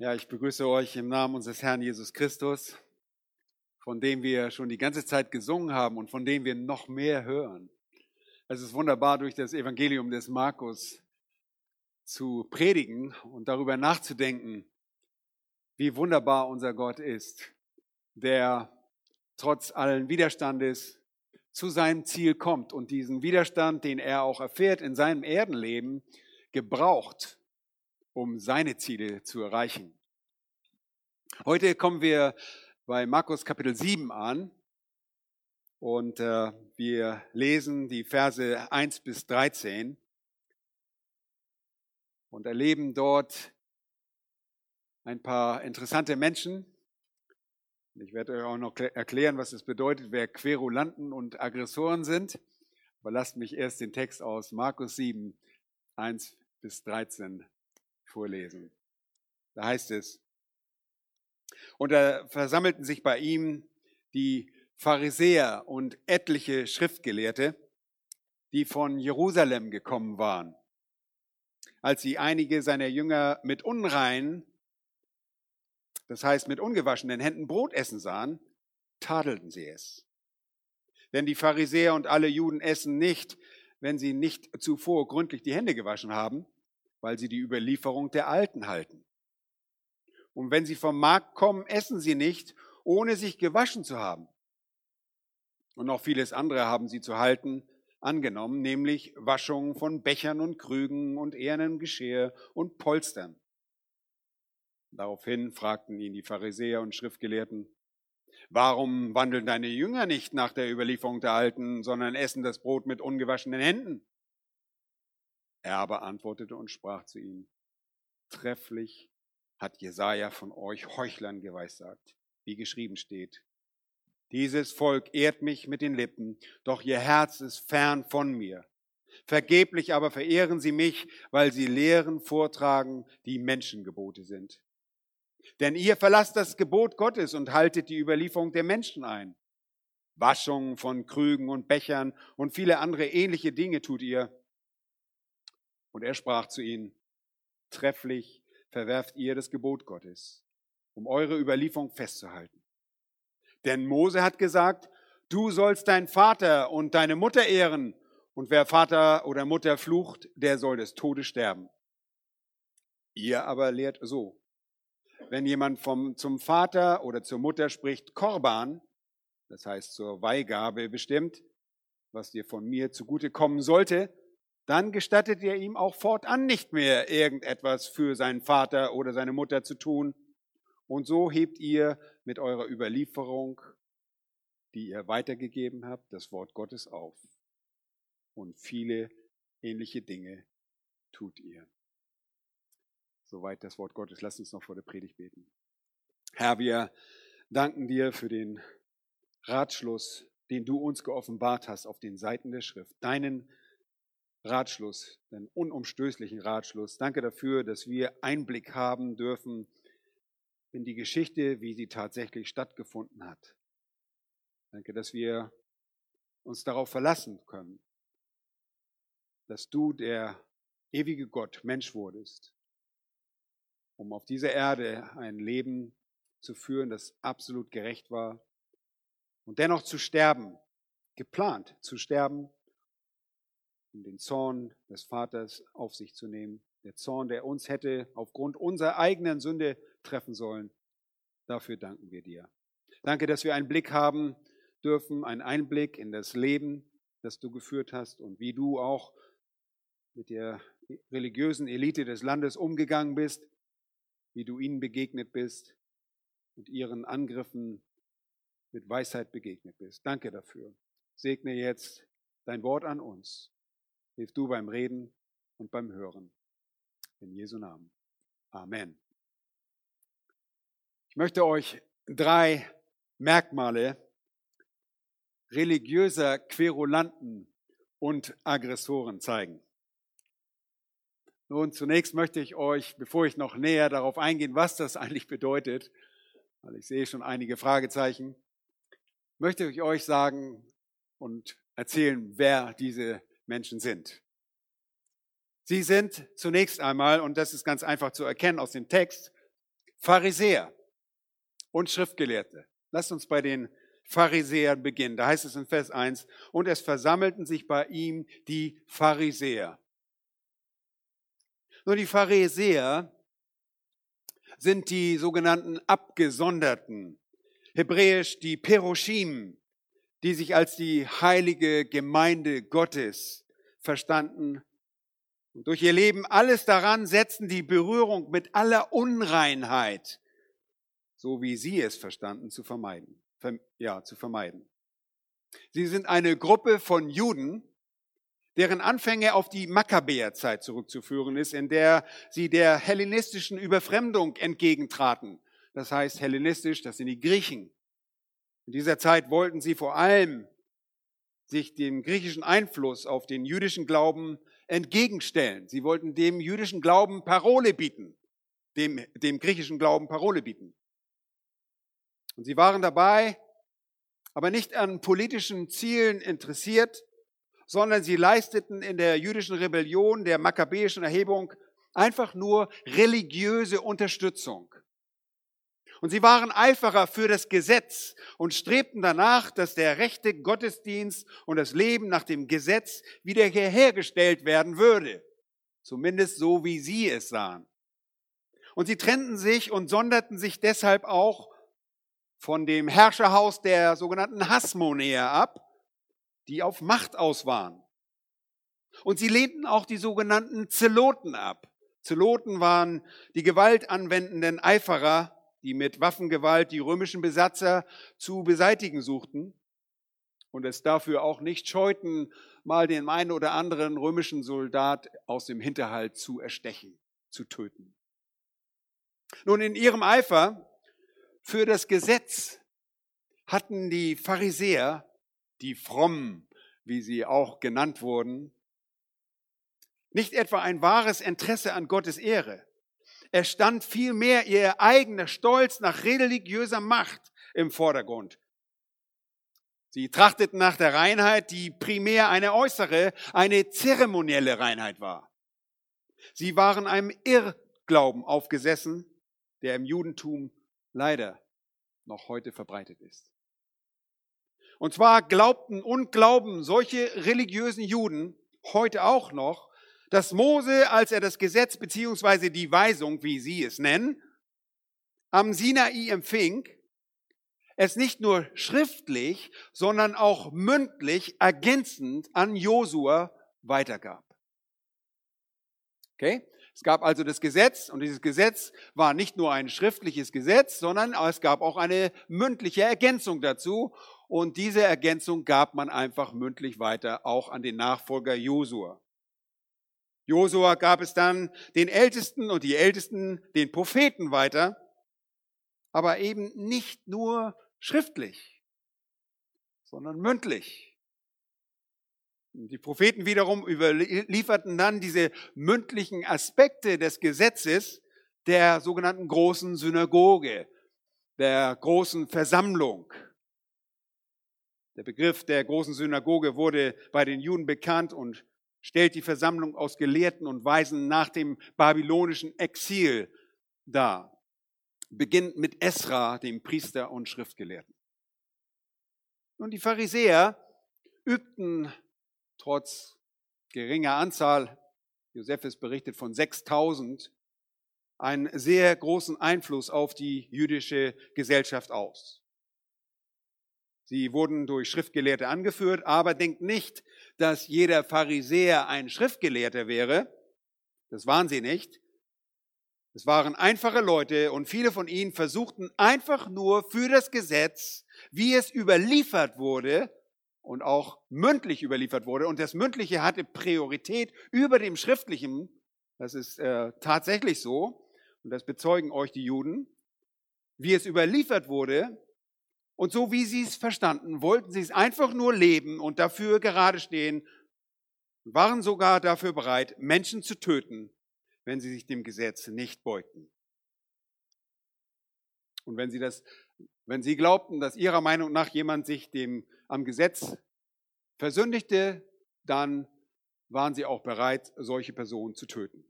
Ja, ich begrüße euch im Namen unseres Herrn Jesus Christus, von dem wir schon die ganze Zeit gesungen haben und von dem wir noch mehr hören. Es ist wunderbar, durch das Evangelium des Markus zu predigen und darüber nachzudenken, wie wunderbar unser Gott ist, der trotz allen Widerstandes zu seinem Ziel kommt und diesen Widerstand, den er auch erfährt in seinem Erdenleben, gebraucht, um seine Ziele zu erreichen. Heute kommen wir bei Markus Kapitel 7 an und äh, wir lesen die Verse 1 bis 13 und erleben dort ein paar interessante Menschen. Ich werde euch auch noch erklären, was es bedeutet, wer Querulanten und Aggressoren sind. Aber lasst mich erst den Text aus Markus 7, 1 bis 13 vorlesen. Da heißt es, und da versammelten sich bei ihm die Pharisäer und etliche Schriftgelehrte, die von Jerusalem gekommen waren. Als sie einige seiner Jünger mit unreinen, das heißt mit ungewaschenen Händen Brot essen sahen, tadelten sie es. Denn die Pharisäer und alle Juden essen nicht, wenn sie nicht zuvor gründlich die Hände gewaschen haben, weil sie die Überlieferung der Alten halten. Und wenn sie vom Markt kommen, essen sie nicht, ohne sich gewaschen zu haben. Und noch vieles andere haben sie zu halten angenommen, nämlich Waschung von Bechern und Krügen und ehernem Geschirr und Polstern. Daraufhin fragten ihn die Pharisäer und Schriftgelehrten, warum wandeln deine Jünger nicht nach der Überlieferung der Alten, sondern essen das Brot mit ungewaschenen Händen? Er aber antwortete und sprach zu ihnen, trefflich hat Jesaja von euch Heuchlern geweissagt, wie geschrieben steht. Dieses Volk ehrt mich mit den Lippen, doch ihr Herz ist fern von mir. Vergeblich aber verehren sie mich, weil sie Lehren vortragen, die Menschengebote sind. Denn ihr verlasst das Gebot Gottes und haltet die Überlieferung der Menschen ein. Waschung von Krügen und Bechern und viele andere ähnliche Dinge tut ihr. Und er sprach zu ihnen, trefflich verwerft ihr das Gebot Gottes, um eure Überlieferung festzuhalten. Denn Mose hat gesagt, du sollst deinen Vater und deine Mutter ehren, und wer Vater oder Mutter flucht, der soll des Todes sterben. Ihr aber lehrt so, wenn jemand vom, zum Vater oder zur Mutter spricht, Korban, das heißt zur Weihgabe bestimmt, was dir von mir zugute kommen sollte, dann gestattet ihr ihm auch fortan nicht mehr irgendetwas für seinen Vater oder seine Mutter zu tun. Und so hebt ihr mit eurer Überlieferung, die ihr weitergegeben habt, das Wort Gottes auf. Und viele ähnliche Dinge tut ihr. Soweit das Wort Gottes. Lasst uns noch vor der Predigt beten. Herr, wir danken dir für den Ratschluss, den du uns geoffenbart hast auf den Seiten der Schrift. Deinen Ratschluss, den unumstößlichen Ratschluss. Danke dafür, dass wir Einblick haben dürfen in die Geschichte, wie sie tatsächlich stattgefunden hat. Danke, dass wir uns darauf verlassen können, dass du, der ewige Gott, Mensch wurdest, um auf dieser Erde ein Leben zu führen, das absolut gerecht war und dennoch zu sterben, geplant zu sterben um den Zorn des Vaters auf sich zu nehmen. Der Zorn, der uns hätte aufgrund unserer eigenen Sünde treffen sollen. Dafür danken wir dir. Danke, dass wir einen Blick haben dürfen, einen Einblick in das Leben, das du geführt hast und wie du auch mit der religiösen Elite des Landes umgegangen bist, wie du ihnen begegnet bist und ihren Angriffen mit Weisheit begegnet bist. Danke dafür. Segne jetzt dein Wort an uns Hilf du beim Reden und beim Hören. In Jesu Namen. Amen. Ich möchte euch drei Merkmale religiöser Querulanten und Aggressoren zeigen. Nun, zunächst möchte ich euch, bevor ich noch näher darauf eingehen, was das eigentlich bedeutet, weil ich sehe schon einige Fragezeichen, möchte ich euch sagen und erzählen, wer diese Menschen sind. Sie sind zunächst einmal, und das ist ganz einfach zu erkennen aus dem Text, Pharisäer und Schriftgelehrte. Lasst uns bei den Pharisäern beginnen. Da heißt es in Vers 1, und es versammelten sich bei ihm die Pharisäer. Nur die Pharisäer sind die sogenannten Abgesonderten, hebräisch die Peroshim, die sich als die heilige Gemeinde Gottes verstanden und durch ihr Leben alles daran setzen, die Berührung mit aller Unreinheit, so wie sie es verstanden, zu vermeiden. Ja, zu vermeiden. Sie sind eine Gruppe von Juden, deren Anfänge auf die Makkabäerzeit zurückzuführen ist, in der sie der hellenistischen Überfremdung entgegentraten. Das heißt hellenistisch, das sind die Griechen. In dieser Zeit wollten sie vor allem sich dem griechischen Einfluss auf den jüdischen Glauben entgegenstellen. Sie wollten dem jüdischen Glauben Parole bieten, dem, dem griechischen Glauben Parole bieten. Und sie waren dabei, aber nicht an politischen Zielen interessiert, sondern sie leisteten in der jüdischen Rebellion, der makkabäischen Erhebung, einfach nur religiöse Unterstützung. Und sie waren Eiferer für das Gesetz und strebten danach, dass der rechte Gottesdienst und das Leben nach dem Gesetz wieder hergestellt werden würde. Zumindest so, wie sie es sahen. Und sie trennten sich und sonderten sich deshalb auch von dem Herrscherhaus der sogenannten Hasmonäer ab, die auf Macht aus waren. Und sie lehnten auch die sogenannten Zeloten ab. Zeloten waren die gewaltanwendenden Eiferer, die mit Waffengewalt die römischen Besatzer zu beseitigen suchten und es dafür auch nicht scheuten, mal den einen oder anderen römischen Soldat aus dem Hinterhalt zu erstechen, zu töten. Nun, in ihrem Eifer für das Gesetz hatten die Pharisäer die Frommen, wie sie auch genannt wurden, nicht etwa ein wahres Interesse an Gottes Ehre. Es stand vielmehr ihr eigener Stolz nach religiöser Macht im Vordergrund. Sie trachteten nach der Reinheit, die primär eine äußere, eine zeremonielle Reinheit war. Sie waren einem Irrglauben aufgesessen, der im Judentum leider noch heute verbreitet ist. Und zwar glaubten und glauben solche religiösen Juden heute auch noch, dass Mose, als er das Gesetz beziehungsweise die Weisung, wie sie es nennen, am Sinai empfing, es nicht nur schriftlich, sondern auch mündlich ergänzend an Josua weitergab. Okay? Es gab also das Gesetz und dieses Gesetz war nicht nur ein schriftliches Gesetz, sondern es gab auch eine mündliche Ergänzung dazu und diese Ergänzung gab man einfach mündlich weiter, auch an den Nachfolger Josua. Josua gab es dann den Ältesten und die Ältesten den Propheten weiter, aber eben nicht nur schriftlich, sondern mündlich. Die Propheten wiederum überlieferten dann diese mündlichen Aspekte des Gesetzes der sogenannten großen Synagoge, der großen Versammlung. Der Begriff der großen Synagoge wurde bei den Juden bekannt und stellt die Versammlung aus Gelehrten und Weisen nach dem babylonischen Exil dar. Beginnt mit Esra, dem Priester und Schriftgelehrten. Und die Pharisäer übten trotz geringer Anzahl, Josephus berichtet von 6000, einen sehr großen Einfluss auf die jüdische Gesellschaft aus. Sie wurden durch Schriftgelehrte angeführt, aber denkt nicht, dass jeder Pharisäer ein Schriftgelehrter wäre. Das waren sie nicht. Es waren einfache Leute und viele von ihnen versuchten einfach nur für das Gesetz, wie es überliefert wurde und auch mündlich überliefert wurde. Und das Mündliche hatte Priorität über dem Schriftlichen. Das ist äh, tatsächlich so. Und das bezeugen euch die Juden. Wie es überliefert wurde, und so wie sie es verstanden, wollten sie es einfach nur leben und dafür gerade stehen, waren sogar dafür bereit, Menschen zu töten, wenn sie sich dem Gesetz nicht beugten. Und wenn sie das, wenn sie glaubten, dass ihrer Meinung nach jemand sich dem am Gesetz versündigte, dann waren sie auch bereit, solche Personen zu töten.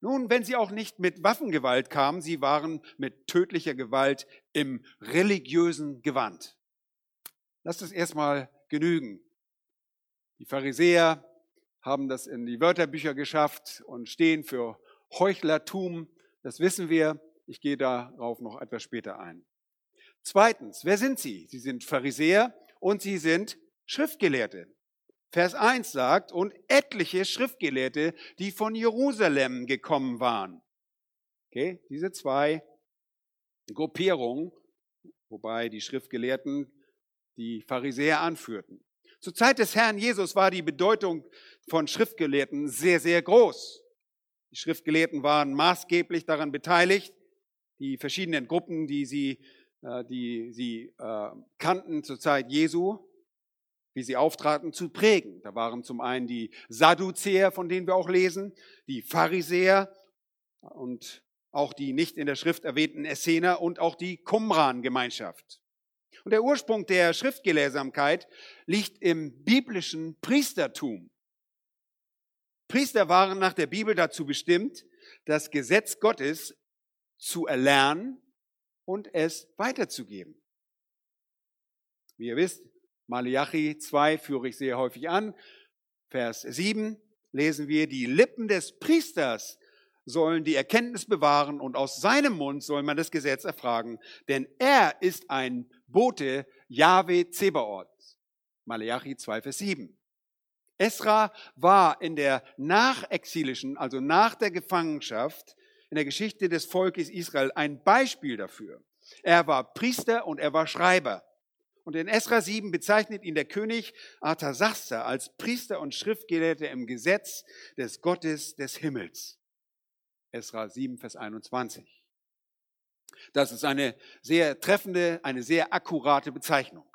Nun, wenn sie auch nicht mit Waffengewalt kamen, sie waren mit tödlicher Gewalt im religiösen Gewand. Lass es erstmal genügen. Die Pharisäer haben das in die Wörterbücher geschafft und stehen für Heuchlertum. Das wissen wir. Ich gehe darauf noch etwas später ein. Zweitens, wer sind sie? Sie sind Pharisäer und sie sind Schriftgelehrte. Vers 1 sagt, und etliche Schriftgelehrte, die von Jerusalem gekommen waren. Okay, diese zwei Gruppierungen, wobei die Schriftgelehrten die Pharisäer anführten. Zur Zeit des Herrn Jesus war die Bedeutung von Schriftgelehrten sehr, sehr groß. Die Schriftgelehrten waren maßgeblich daran beteiligt, die verschiedenen Gruppen, die sie, äh, die sie äh, kannten zur Zeit Jesu, wie sie auftraten, zu prägen. Da waren zum einen die Sadduzäer, von denen wir auch lesen, die Pharisäer und auch die nicht in der Schrift erwähnten Essener und auch die Qumran-Gemeinschaft. Und der Ursprung der Schriftgelehrsamkeit liegt im biblischen Priestertum. Priester waren nach der Bibel dazu bestimmt, das Gesetz Gottes zu erlernen und es weiterzugeben. Wie ihr wisst, Malachi 2 führe ich sehr häufig an. Vers 7 lesen wir, die Lippen des Priesters sollen die Erkenntnis bewahren und aus seinem Mund soll man das Gesetz erfragen, denn er ist ein Bote Yahweh Zebaoth. Malachi 2, Vers 7. Esra war in der nachexilischen, also nach der Gefangenschaft, in der Geschichte des Volkes Israel ein Beispiel dafür. Er war Priester und er war Schreiber. Und in Esra 7 bezeichnet ihn der König Artasasta als Priester und Schriftgelehrter im Gesetz des Gottes des Himmels. Esra 7, Vers 21. Das ist eine sehr treffende, eine sehr akkurate Bezeichnung.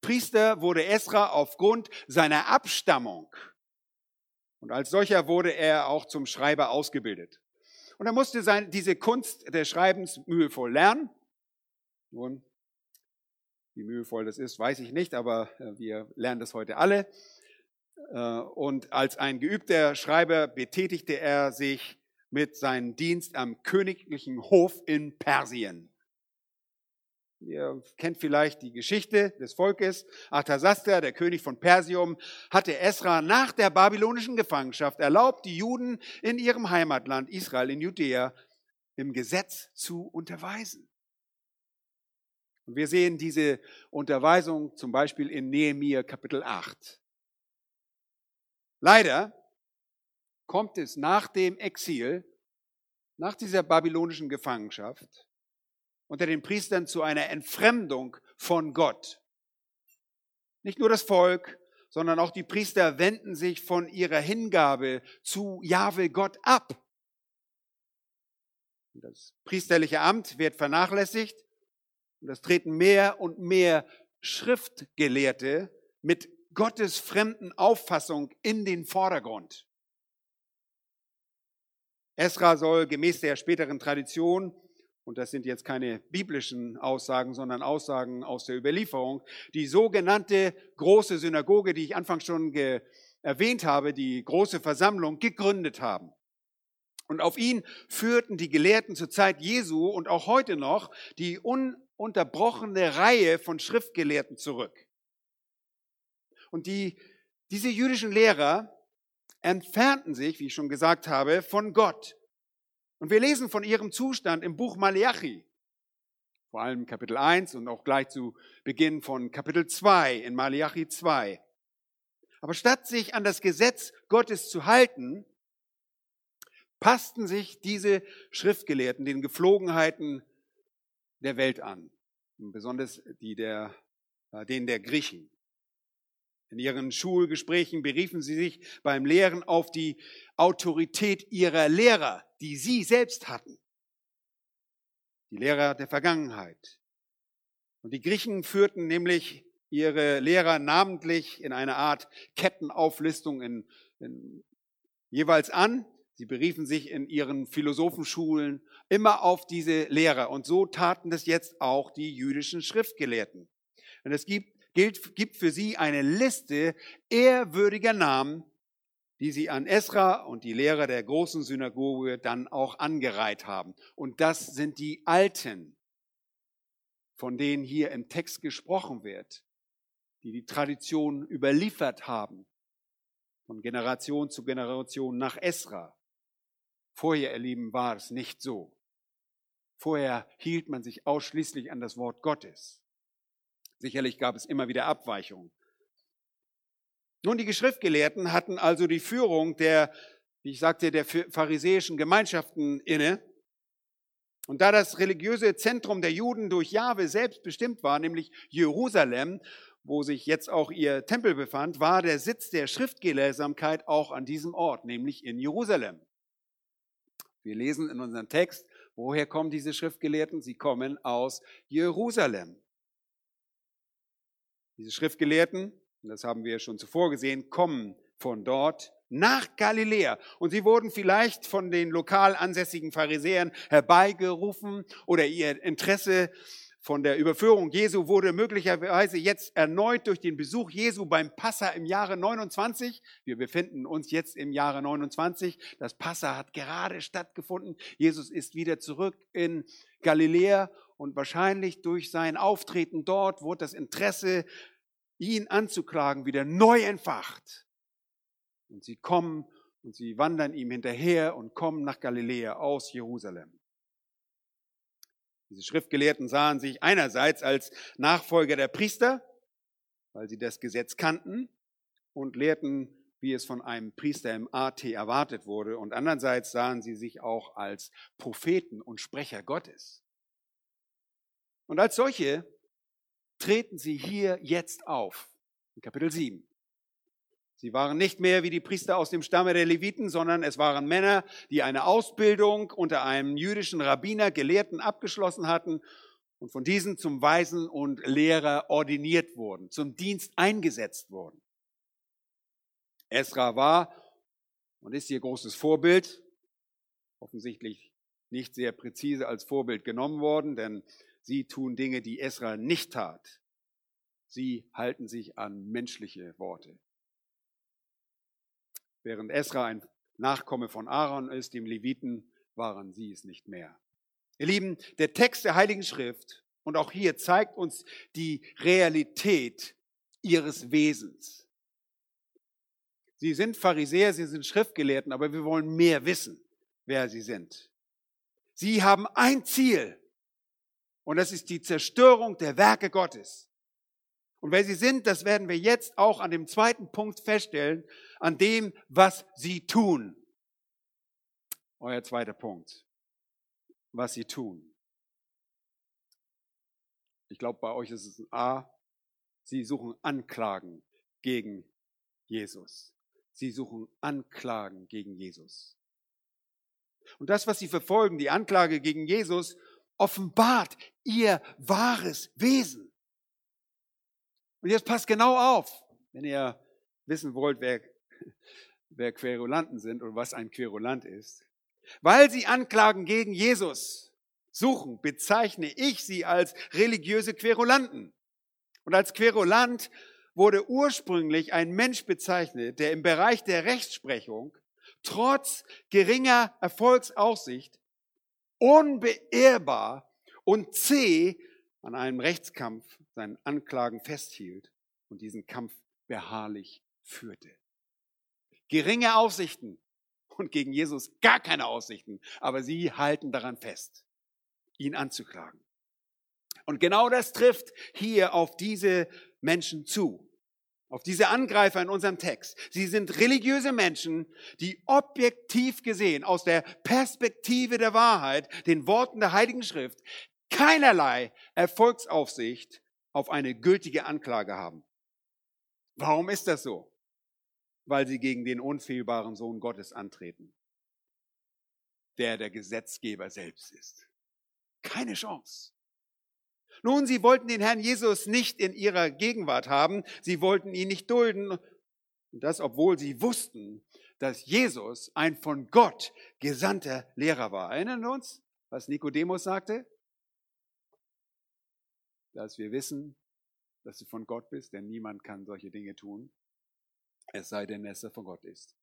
Priester wurde Esra aufgrund seiner Abstammung. Und als solcher wurde er auch zum Schreiber ausgebildet. Und er musste sein, diese Kunst des Schreibens mühevoll lernen. Nun, wie mühevoll das ist, weiß ich nicht, aber äh, wir lernen das heute alle. Äh, und als ein geübter Schreiber betätigte er sich mit seinem Dienst am königlichen Hof in Persien. Ihr kennt vielleicht die Geschichte des Volkes. Arthasasta, der König von Persium, hatte Esra nach der babylonischen Gefangenschaft erlaubt, die Juden in ihrem Heimatland Israel in Judäa im Gesetz zu unterweisen. Und wir sehen diese Unterweisung zum Beispiel in Nehemiah Kapitel 8. Leider kommt es nach dem Exil, nach dieser babylonischen Gefangenschaft, unter den Priestern zu einer Entfremdung von Gott. Nicht nur das Volk, sondern auch die Priester wenden sich von ihrer Hingabe zu Jahwe Gott ab. Das priesterliche Amt wird vernachlässigt und es treten mehr und mehr Schriftgelehrte mit Gottes fremden Auffassung in den Vordergrund. Esra soll gemäß der späteren Tradition, und das sind jetzt keine biblischen Aussagen, sondern Aussagen aus der Überlieferung, die sogenannte große Synagoge, die ich anfangs schon erwähnt habe, die große Versammlung gegründet haben. Und auf ihn führten die Gelehrten zur Zeit Jesu und auch heute noch die ununterbrochene Reihe von Schriftgelehrten zurück. Und die, diese jüdischen Lehrer entfernten sich, wie ich schon gesagt habe, von Gott. Und wir lesen von ihrem Zustand im Buch Malachi, vor allem Kapitel 1 und auch gleich zu Beginn von Kapitel 2 in Malachi 2. Aber statt sich an das Gesetz Gottes zu halten, passten sich diese Schriftgelehrten den Geflogenheiten der Welt an, besonders die der, äh, denen der Griechen. In ihren Schulgesprächen beriefen sie sich beim Lehren auf die Autorität ihrer Lehrer, die sie selbst hatten. Die Lehrer der Vergangenheit. Und die Griechen führten nämlich ihre Lehrer namentlich in einer Art Kettenauflistung in, in, jeweils an. Sie beriefen sich in ihren Philosophenschulen immer auf diese Lehrer. Und so taten das jetzt auch die jüdischen Schriftgelehrten. Und es gibt gilt, gibt für sie eine Liste ehrwürdiger Namen, die sie an Esra und die Lehrer der großen Synagoge dann auch angereiht haben. Und das sind die Alten, von denen hier im Text gesprochen wird, die die Tradition überliefert haben, von Generation zu Generation nach Esra. Vorher, ihr Lieben, war es nicht so. Vorher hielt man sich ausschließlich an das Wort Gottes. Sicherlich gab es immer wieder Abweichungen. Nun, die Geschriftgelehrten hatten also die Führung der, wie ich sagte, der pharisäischen Gemeinschaften inne. Und da das religiöse Zentrum der Juden durch Jahwe selbst bestimmt war, nämlich Jerusalem, wo sich jetzt auch ihr Tempel befand, war der Sitz der Schriftgelehrsamkeit auch an diesem Ort, nämlich in Jerusalem. Wir lesen in unserem Text, woher kommen diese Schriftgelehrten? Sie kommen aus Jerusalem. Diese Schriftgelehrten das haben wir schon zuvor gesehen, kommen von dort nach Galiläa. Und sie wurden vielleicht von den lokal ansässigen Pharisäern herbeigerufen oder ihr Interesse von der Überführung Jesu wurde möglicherweise jetzt erneut durch den Besuch Jesu beim Passa im Jahre 29. Wir befinden uns jetzt im Jahre 29. Das Passa hat gerade stattgefunden. Jesus ist wieder zurück in Galiläa und wahrscheinlich durch sein Auftreten dort wurde das Interesse ihn anzuklagen, wieder neu entfacht. Und sie kommen und sie wandern ihm hinterher und kommen nach Galiläa aus Jerusalem. Diese Schriftgelehrten sahen sich einerseits als Nachfolger der Priester, weil sie das Gesetz kannten und lehrten, wie es von einem Priester im AT erwartet wurde, und andererseits sahen sie sich auch als Propheten und Sprecher Gottes. Und als solche treten sie hier jetzt auf. In Kapitel 7. Sie waren nicht mehr wie die Priester aus dem Stamme der Leviten, sondern es waren Männer, die eine Ausbildung unter einem jüdischen Rabbiner, Gelehrten abgeschlossen hatten und von diesen zum Weisen und Lehrer ordiniert wurden, zum Dienst eingesetzt wurden. Esra war und ist ihr großes Vorbild, offensichtlich nicht sehr präzise als Vorbild genommen worden, denn Sie tun Dinge, die Esra nicht tat. Sie halten sich an menschliche Worte. Während Esra ein Nachkomme von Aaron ist, dem Leviten, waren sie es nicht mehr. Ihr Lieben, der Text der Heiligen Schrift und auch hier zeigt uns die Realität ihres Wesens. Sie sind Pharisäer, sie sind Schriftgelehrten, aber wir wollen mehr wissen, wer sie sind. Sie haben ein Ziel, und das ist die Zerstörung der Werke Gottes. Und wer sie sind, das werden wir jetzt auch an dem zweiten Punkt feststellen, an dem, was sie tun. Euer zweiter Punkt. Was sie tun. Ich glaube, bei euch ist es ein A. Sie suchen Anklagen gegen Jesus. Sie suchen Anklagen gegen Jesus. Und das, was sie verfolgen, die Anklage gegen Jesus, offenbart ihr wahres Wesen. Und jetzt passt genau auf, wenn ihr wissen wollt, wer, wer Querulanten sind und was ein Querulant ist. Weil sie Anklagen gegen Jesus suchen, bezeichne ich sie als religiöse Querulanten. Und als Querulant wurde ursprünglich ein Mensch bezeichnet, der im Bereich der Rechtsprechung trotz geringer Erfolgsaussicht unbeehrbar und zäh an einem Rechtskampf seinen Anklagen festhielt und diesen Kampf beharrlich führte. Geringe Aussichten und gegen Jesus gar keine Aussichten, aber sie halten daran fest, ihn anzuklagen. Und genau das trifft hier auf diese Menschen zu auf diese Angreifer in unserem Text. Sie sind religiöse Menschen, die objektiv gesehen aus der Perspektive der Wahrheit, den Worten der Heiligen Schrift, keinerlei Erfolgsaufsicht auf eine gültige Anklage haben. Warum ist das so? Weil sie gegen den unfehlbaren Sohn Gottes antreten, der der Gesetzgeber selbst ist. Keine Chance. Nun, sie wollten den Herrn Jesus nicht in ihrer Gegenwart haben, sie wollten ihn nicht dulden, und das obwohl sie wussten, dass Jesus ein von Gott gesandter Lehrer war. Erinnern wir uns, was Nikodemus sagte? Dass wir wissen, dass du von Gott bist, denn niemand kann solche Dinge tun, es sei denn, dass er von Gott ist.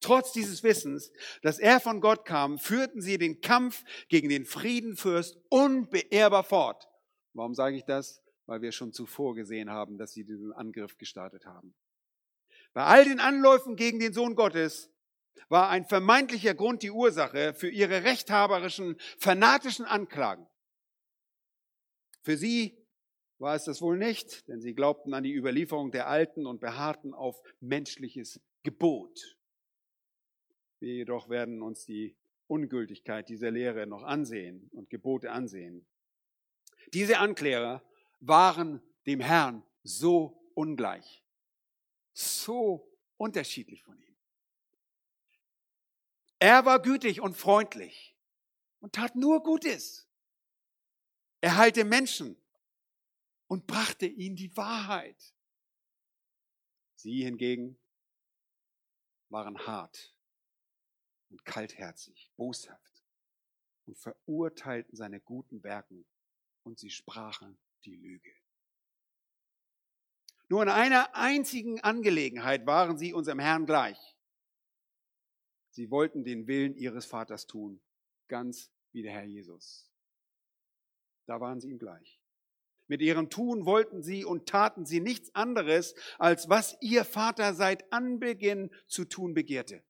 Trotz dieses Wissens, dass er von Gott kam, führten sie den Kampf gegen den Friedenfürst unbeehrbar fort. Warum sage ich das? Weil wir schon zuvor gesehen haben, dass sie diesen Angriff gestartet haben. Bei all den Anläufen gegen den Sohn Gottes war ein vermeintlicher Grund die Ursache für ihre rechthaberischen, fanatischen Anklagen. Für sie war es das wohl nicht, denn sie glaubten an die Überlieferung der Alten und beharrten auf menschliches Gebot. Wir jedoch werden uns die Ungültigkeit dieser Lehre noch ansehen und Gebote ansehen. Diese Anklärer waren dem Herrn so ungleich, so unterschiedlich von ihm. Er war gütig und freundlich und tat nur Gutes. Er heilte Menschen und brachte ihnen die Wahrheit. Sie hingegen waren hart und kaltherzig, boshaft und verurteilten seine guten Werken und sie sprachen die Lüge. Nur in einer einzigen Angelegenheit waren sie unserem Herrn gleich. Sie wollten den Willen ihres Vaters tun, ganz wie der Herr Jesus. Da waren sie ihm gleich. Mit ihrem Tun wollten sie und taten sie nichts anderes, als was ihr Vater seit Anbeginn zu tun begehrte.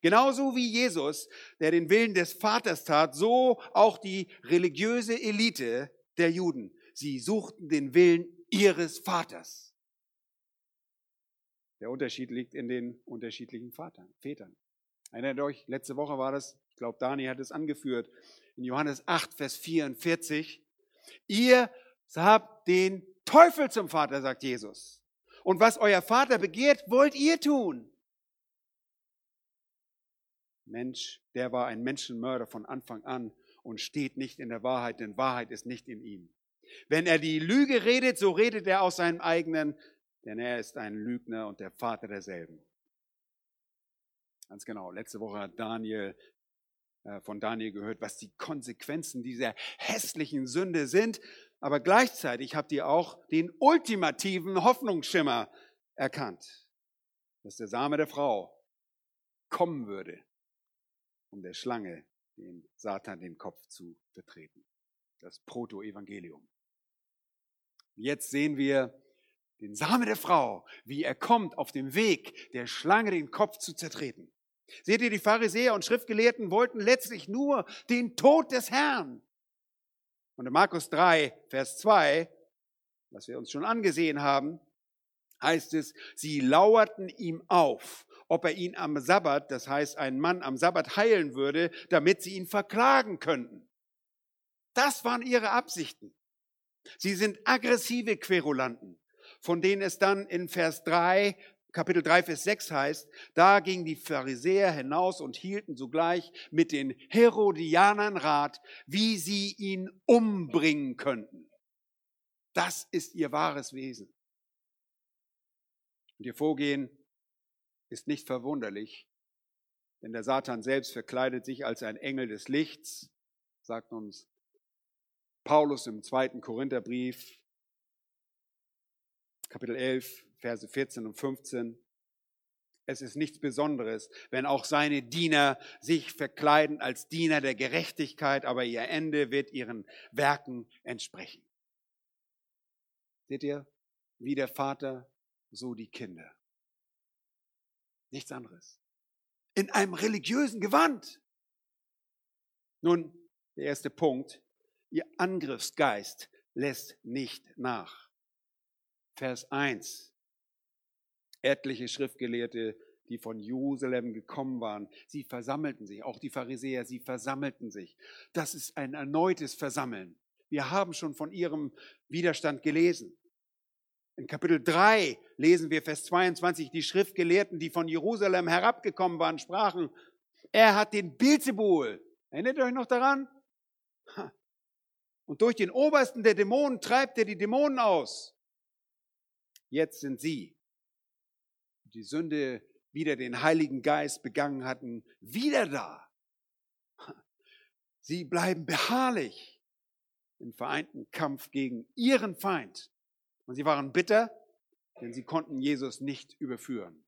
Genauso wie Jesus, der den Willen des Vaters tat, so auch die religiöse Elite der Juden. Sie suchten den Willen ihres Vaters. Der Unterschied liegt in den unterschiedlichen Vatern, Vätern. Erinnert euch, letzte Woche war das, ich glaube, Dani hat es angeführt, in Johannes 8, Vers 44. Ihr habt den Teufel zum Vater, sagt Jesus. Und was euer Vater begehrt, wollt ihr tun. Mensch, der war ein Menschenmörder von Anfang an und steht nicht in der Wahrheit, denn Wahrheit ist nicht in ihm. Wenn er die Lüge redet, so redet er aus seinem eigenen, denn er ist ein Lügner und der Vater derselben. Ganz genau. Letzte Woche hat Daniel von Daniel gehört, was die Konsequenzen dieser hässlichen Sünde sind. Aber gleichzeitig habt ihr auch den ultimativen Hoffnungsschimmer erkannt, dass der Same der Frau kommen würde um der Schlange, den Satan, den Kopf zu vertreten. Das Proto-Evangelium. Jetzt sehen wir den Same der Frau, wie er kommt auf dem Weg, der Schlange den Kopf zu zertreten. Seht ihr, die Pharisäer und Schriftgelehrten wollten letztlich nur den Tod des Herrn. Und in Markus 3, Vers 2, was wir uns schon angesehen haben, heißt es, sie lauerten ihm auf ob er ihn am Sabbat, das heißt einen Mann am Sabbat heilen würde, damit sie ihn verklagen könnten. Das waren ihre Absichten. Sie sind aggressive Querulanten, von denen es dann in Vers 3, Kapitel 3, Vers 6 heißt, da gingen die Pharisäer hinaus und hielten sogleich mit den Herodianern Rat, wie sie ihn umbringen könnten. Das ist ihr wahres Wesen. Und ihr Vorgehen ist nicht verwunderlich, denn der Satan selbst verkleidet sich als ein Engel des Lichts, sagt uns Paulus im zweiten Korintherbrief, Kapitel 11, Verse 14 und 15. Es ist nichts Besonderes, wenn auch seine Diener sich verkleiden als Diener der Gerechtigkeit, aber ihr Ende wird ihren Werken entsprechen. Seht ihr, wie der Vater, so die Kinder. Nichts anderes. In einem religiösen Gewand. Nun, der erste Punkt. Ihr Angriffsgeist lässt nicht nach. Vers 1. Etliche Schriftgelehrte, die von Jerusalem gekommen waren, sie versammelten sich, auch die Pharisäer, sie versammelten sich. Das ist ein erneutes Versammeln. Wir haben schon von ihrem Widerstand gelesen. In Kapitel 3 lesen wir Vers 22, die Schriftgelehrten, die von Jerusalem herabgekommen waren, sprachen, er hat den Beelzebul. Erinnert ihr euch noch daran? Und durch den Obersten der Dämonen treibt er die Dämonen aus. Jetzt sind sie, die Sünde wieder den Heiligen Geist begangen hatten, wieder da. Sie bleiben beharrlich im vereinten Kampf gegen ihren Feind. Und sie waren bitter, denn sie konnten Jesus nicht überführen.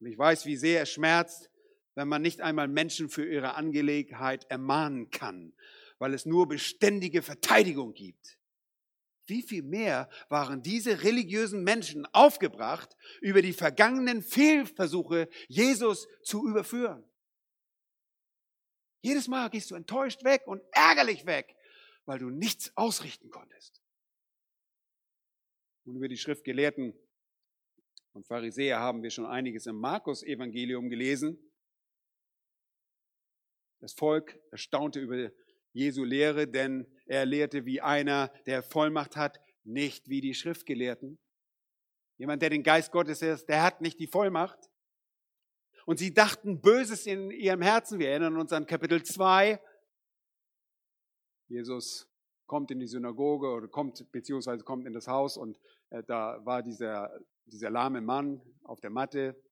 Und ich weiß, wie sehr es schmerzt, wenn man nicht einmal Menschen für ihre Angelegenheit ermahnen kann, weil es nur beständige Verteidigung gibt. Wie viel mehr waren diese religiösen Menschen aufgebracht, über die vergangenen Fehlversuche Jesus zu überführen? Jedes Mal gehst du enttäuscht weg und ärgerlich weg, weil du nichts ausrichten konntest. Und über die Schriftgelehrten und Pharisäer haben wir schon einiges im Markus-Evangelium gelesen. Das Volk erstaunte über Jesu Lehre, denn er lehrte wie einer, der Vollmacht hat, nicht wie die Schriftgelehrten. Jemand, der den Geist Gottes ist, der hat nicht die Vollmacht. Und sie dachten Böses in ihrem Herzen. Wir erinnern uns an Kapitel 2. Jesus kommt in die Synagoge oder kommt, beziehungsweise kommt in das Haus und äh, da war dieser, dieser lahme Mann auf der Matte.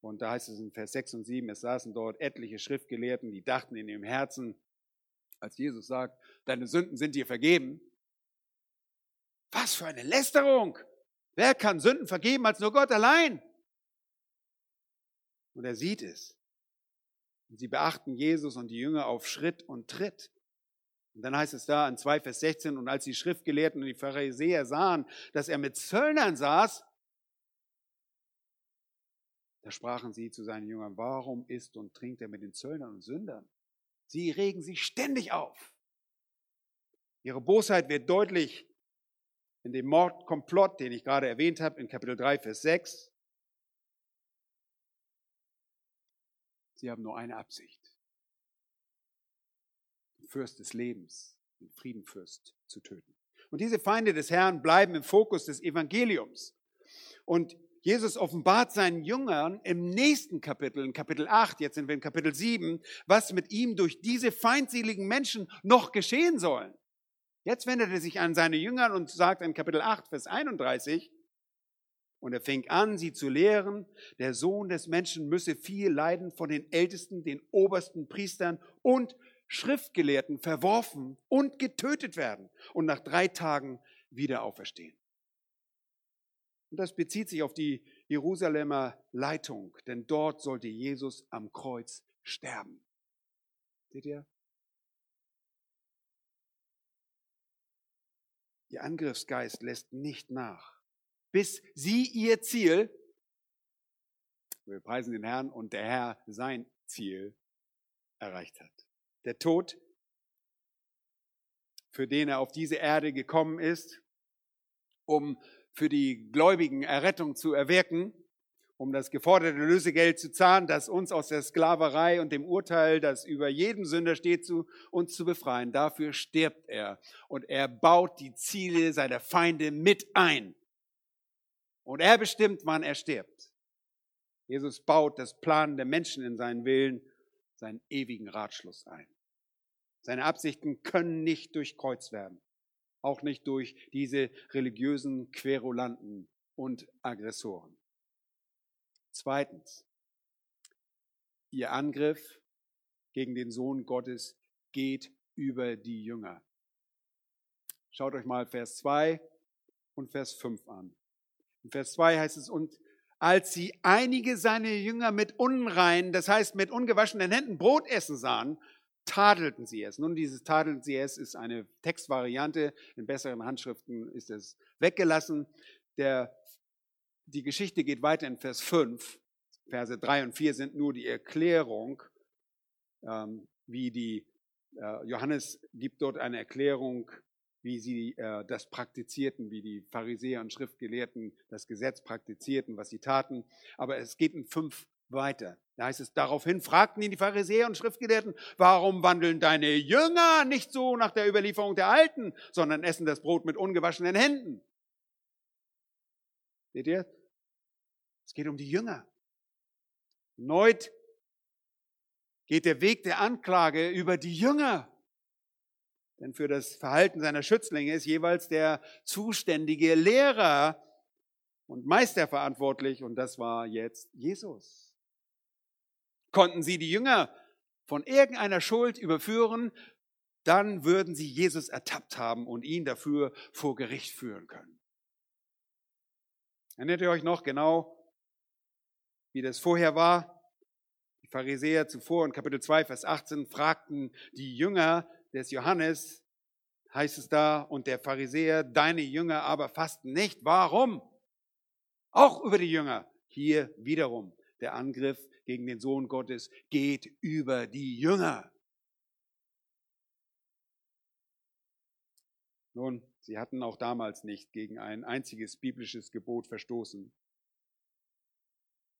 Und da heißt es in Vers 6 und 7, es saßen dort etliche Schriftgelehrten, die dachten in ihrem Herzen, als Jesus sagt, deine Sünden sind dir vergeben. Was für eine Lästerung! Wer kann Sünden vergeben als nur Gott allein? Und er sieht es. Und sie beachten Jesus und die Jünger auf Schritt und Tritt. Und dann heißt es da in 2 Vers 16, und als die Schriftgelehrten und die Pharisäer sahen, dass er mit Zöllnern saß, da sprachen sie zu seinen Jüngern, warum isst und trinkt er mit den Zöllnern und Sündern? Sie regen sich ständig auf. Ihre Bosheit wird deutlich in dem Mordkomplott, den ich gerade erwähnt habe, in Kapitel 3, Vers 6. Sie haben nur eine Absicht. Den Fürst des Lebens, den Friedenfürst zu töten. Und diese Feinde des Herrn bleiben im Fokus des Evangeliums. Und Jesus offenbart seinen Jüngern im nächsten Kapitel, in Kapitel 8, jetzt sind wir in Kapitel 7, was mit ihm durch diese feindseligen Menschen noch geschehen soll. Jetzt wendet er sich an seine Jünger und sagt in Kapitel 8, Vers 31, und er fing an, sie zu lehren, der Sohn des Menschen müsse viel leiden von den Ältesten, den obersten Priestern und Schriftgelehrten verworfen und getötet werden und nach drei Tagen wieder auferstehen. Und das bezieht sich auf die Jerusalemer Leitung, denn dort sollte Jesus am Kreuz sterben. Seht ihr? Ihr Angriffsgeist lässt nicht nach bis sie ihr Ziel, wir preisen den Herrn und der Herr sein Ziel erreicht hat. Der Tod, für den er auf diese Erde gekommen ist, um für die Gläubigen Errettung zu erwirken, um das geforderte Lösegeld zu zahlen, das uns aus der Sklaverei und dem Urteil, das über jeden Sünder steht, zu uns zu befreien. Dafür stirbt er und er baut die Ziele seiner Feinde mit ein. Und er bestimmt, wann er stirbt. Jesus baut das Plan der Menschen in seinen Willen, seinen ewigen Ratschluss ein. Seine Absichten können nicht durchkreuzt werden. Auch nicht durch diese religiösen Querulanten und Aggressoren. Zweitens, ihr Angriff gegen den Sohn Gottes geht über die Jünger. Schaut euch mal Vers 2 und Vers 5 an. In Vers 2 heißt es, und als sie einige seiner Jünger mit unrein, das heißt mit ungewaschenen Händen Brot essen sahen, tadelten sie es. Nun, dieses tadelten sie es ist eine Textvariante. In besseren Handschriften ist es weggelassen. Der, die Geschichte geht weiter in Vers 5. Verse 3 und 4 sind nur die Erklärung, ähm, wie die, äh, Johannes gibt dort eine Erklärung, wie sie äh, das praktizierten, wie die Pharisäer und Schriftgelehrten das Gesetz praktizierten, was sie taten. Aber es geht in fünf weiter. Da heißt es, daraufhin fragten ihn die Pharisäer und Schriftgelehrten, warum wandeln deine Jünger nicht so nach der Überlieferung der Alten, sondern essen das Brot mit ungewaschenen Händen? Seht ihr? Es geht um die Jünger. Erneut geht der Weg der Anklage über die Jünger. Denn für das Verhalten seiner Schützlinge ist jeweils der zuständige Lehrer und Meister verantwortlich und das war jetzt Jesus. Konnten sie die Jünger von irgendeiner Schuld überführen, dann würden sie Jesus ertappt haben und ihn dafür vor Gericht führen können. Erinnert ihr euch noch genau wie das vorher war. Die Pharisäer zuvor in Kapitel 2, Vers 18 fragten die Jünger des Johannes, heißt es da, und der Pharisäer, deine Jünger aber fasten nicht. Warum? Auch über die Jünger. Hier wiederum der Angriff gegen den Sohn Gottes geht über die Jünger. Nun, sie hatten auch damals nicht gegen ein einziges biblisches Gebot verstoßen.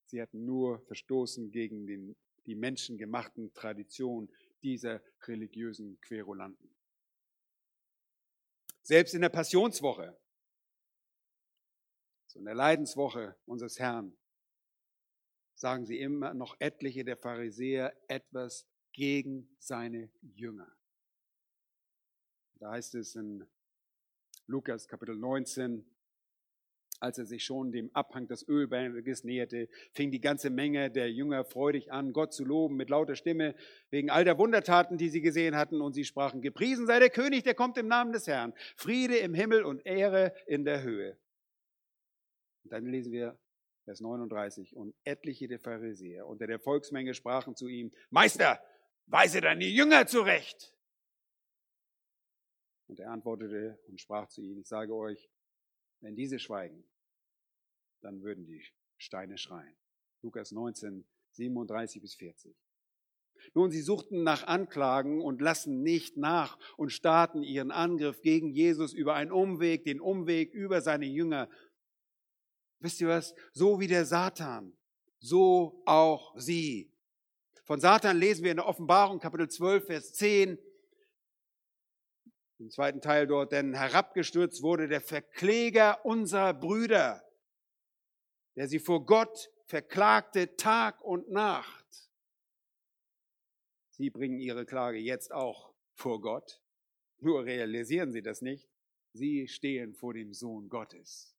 Sie hatten nur verstoßen gegen den, die menschengemachten Traditionen dieser religiösen Querulanten. Selbst in der Passionswoche, so in der Leidenswoche unseres Herrn, sagen sie immer noch etliche der Pharisäer etwas gegen seine Jünger. Da heißt es in Lukas Kapitel 19, als er sich schon dem Abhang des Ölberges näherte, fing die ganze Menge der Jünger freudig an, Gott zu loben mit lauter Stimme wegen all der Wundertaten, die sie gesehen hatten. Und sie sprachen, gepriesen sei der König, der kommt im Namen des Herrn. Friede im Himmel und Ehre in der Höhe. Und dann lesen wir Vers 39. Und etliche der Pharisäer unter der Volksmenge sprachen zu ihm, Meister, weise deine Jünger zurecht. Und er antwortete und sprach zu ihnen, ich sage euch, wenn diese schweigen, dann würden die Steine schreien. Lukas 19, 37 bis 40. Nun, sie suchten nach Anklagen und lassen nicht nach und starten ihren Angriff gegen Jesus über einen Umweg, den Umweg über seine Jünger. Wisst ihr was? So wie der Satan, so auch sie. Von Satan lesen wir in der Offenbarung Kapitel 12, Vers 10, im zweiten Teil dort, denn herabgestürzt wurde der Verkläger unserer Brüder, der sie vor Gott verklagte Tag und Nacht. Sie bringen ihre Klage jetzt auch vor Gott, nur realisieren sie das nicht. Sie stehen vor dem Sohn Gottes,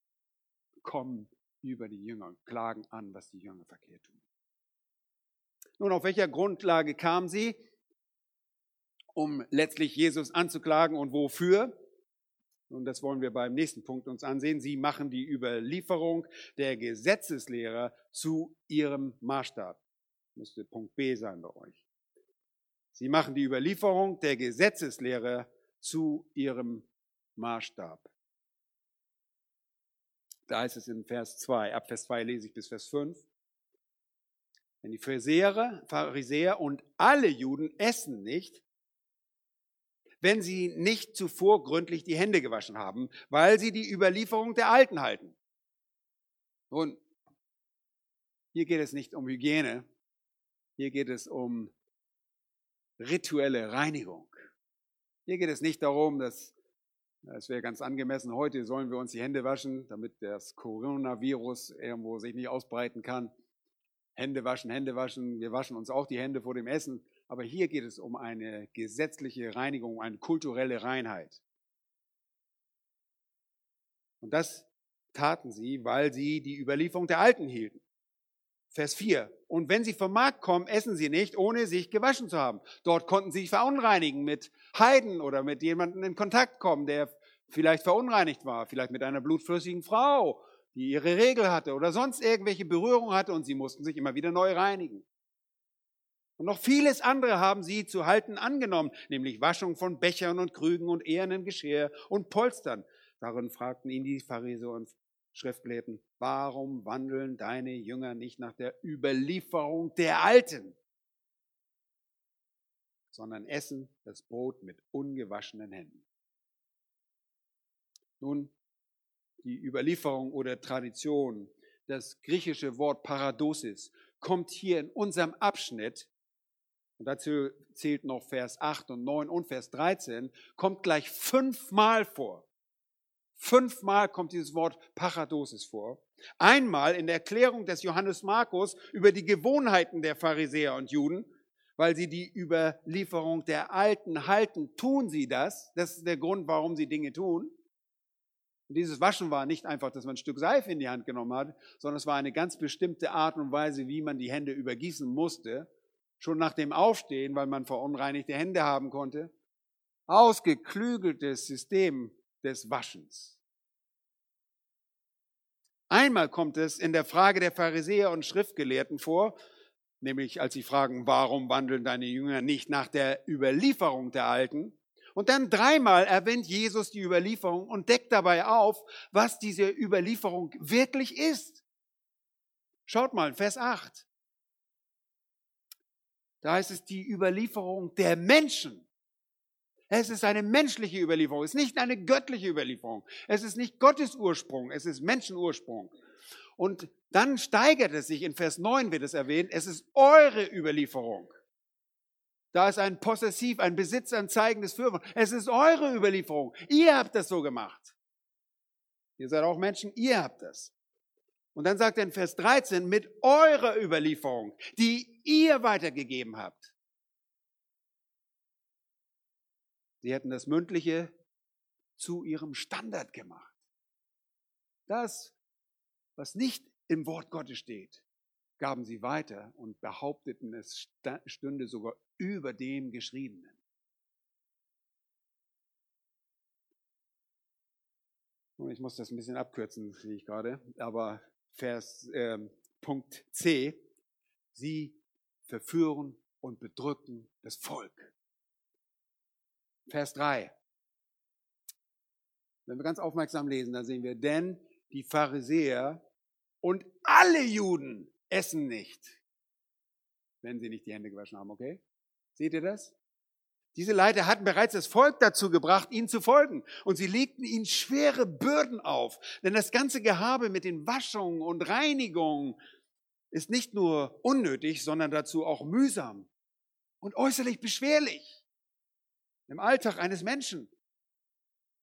kommen über die Jünger und klagen an, was die Jünger verkehrt tun. Nun, auf welcher Grundlage kamen sie? um letztlich Jesus anzuklagen und wofür? Und das wollen wir beim nächsten Punkt uns ansehen. Sie machen die Überlieferung der Gesetzeslehrer zu ihrem Maßstab. Müsste Punkt B sein bei euch. Sie machen die Überlieferung der Gesetzeslehrer zu ihrem Maßstab. Da heißt es in Vers 2, ab Vers 2 lese ich bis Vers 5. Denn die Pharisäer, Pharisäer und alle Juden essen nicht, wenn sie nicht zuvor gründlich die Hände gewaschen haben, weil sie die Überlieferung der Alten halten. Nun, hier geht es nicht um Hygiene, hier geht es um rituelle Reinigung. Hier geht es nicht darum, dass es wäre ganz angemessen, heute sollen wir uns die Hände waschen, damit das Coronavirus irgendwo sich nicht ausbreiten kann. Hände waschen, Hände waschen, wir waschen uns auch die Hände vor dem Essen. Aber hier geht es um eine gesetzliche Reinigung, eine kulturelle Reinheit. Und das taten sie, weil sie die Überlieferung der Alten hielten. Vers 4. Und wenn sie vom Markt kommen, essen sie nicht, ohne sich gewaschen zu haben. Dort konnten sie sich verunreinigen mit Heiden oder mit jemandem in Kontakt kommen, der vielleicht verunreinigt war, vielleicht mit einer blutflüssigen Frau, die ihre Regel hatte oder sonst irgendwelche Berührungen hatte und sie mussten sich immer wieder neu reinigen. Und noch vieles andere haben sie zu halten angenommen, nämlich Waschung von Bechern und Krügen und ehernen Geschirr und Polstern. Darin fragten ihn die Pharisäer und Schriftgelehrten, warum wandeln deine Jünger nicht nach der Überlieferung der Alten, sondern essen das Brot mit ungewaschenen Händen? Nun, die Überlieferung oder Tradition, das griechische Wort Paradosis, kommt hier in unserem Abschnitt und dazu zählt noch Vers 8 und 9 und Vers 13, kommt gleich fünfmal vor. Fünfmal kommt dieses Wort Paradosis vor. Einmal in der Erklärung des Johannes Markus über die Gewohnheiten der Pharisäer und Juden, weil sie die Überlieferung der Alten halten, tun sie das. Das ist der Grund, warum sie Dinge tun. Und dieses Waschen war nicht einfach, dass man ein Stück Seife in die Hand genommen hat, sondern es war eine ganz bestimmte Art und Weise, wie man die Hände übergießen musste schon nach dem Aufstehen, weil man verunreinigte Hände haben konnte. Ausgeklügeltes System des Waschens. Einmal kommt es in der Frage der Pharisäer und Schriftgelehrten vor, nämlich als sie fragen, warum wandeln deine Jünger nicht nach der Überlieferung der Alten? Und dann dreimal erwähnt Jesus die Überlieferung und deckt dabei auf, was diese Überlieferung wirklich ist. Schaut mal, Vers 8. Da heißt es die Überlieferung der Menschen. Es ist eine menschliche Überlieferung, es ist nicht eine göttliche Überlieferung. Es ist nicht Gottes Ursprung, es ist Menschenursprung. Und dann steigert es sich, in Vers 9 wird es erwähnt, es ist eure Überlieferung. Da ist ein Possessiv, ein besitzanzeigendes Fürwort. Es ist eure Überlieferung. Ihr habt das so gemacht. Ihr seid auch Menschen, ihr habt das. Und dann sagt er in Vers 13, mit eurer Überlieferung, die ihr weitergegeben habt. Sie hätten das Mündliche zu ihrem Standard gemacht. Das, was nicht im Wort Gottes steht, gaben sie weiter und behaupteten, es stünde sogar über dem Geschriebenen. Ich muss das ein bisschen abkürzen, sehe ich gerade, aber Vers, äh, Punkt C, sie verführen und bedrücken das Volk. Vers 3. Wenn wir ganz aufmerksam lesen, dann sehen wir, denn die Pharisäer und alle Juden essen nicht, wenn sie nicht die Hände gewaschen haben, okay? Seht ihr das? Diese Leiter hatten bereits das Volk dazu gebracht, ihnen zu folgen. Und sie legten ihnen schwere Bürden auf. Denn das ganze Gehabe mit den Waschungen und Reinigungen ist nicht nur unnötig, sondern dazu auch mühsam und äußerlich beschwerlich im Alltag eines Menschen.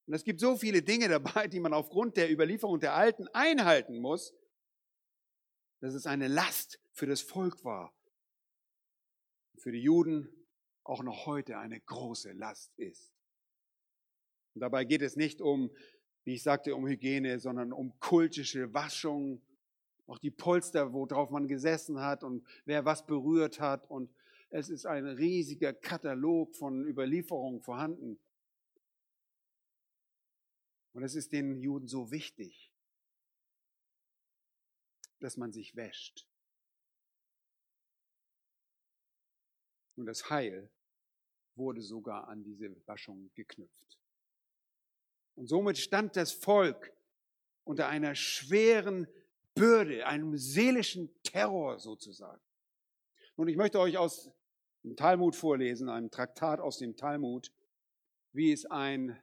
Und es gibt so viele Dinge dabei, die man aufgrund der Überlieferung der Alten einhalten muss, dass es eine Last für das Volk war. Für die Juden auch noch heute eine große Last ist. Und dabei geht es nicht um, wie ich sagte, um Hygiene, sondern um kultische Waschung, auch die Polster, worauf man gesessen hat und wer was berührt hat. Und es ist ein riesiger Katalog von Überlieferungen vorhanden. Und es ist den Juden so wichtig, dass man sich wäscht. Und das Heil wurde sogar an diese Waschung geknüpft. Und somit stand das Volk unter einer schweren Bürde, einem seelischen Terror sozusagen. Und ich möchte euch aus dem Talmud vorlesen, einem Traktat aus dem Talmud, wie es ein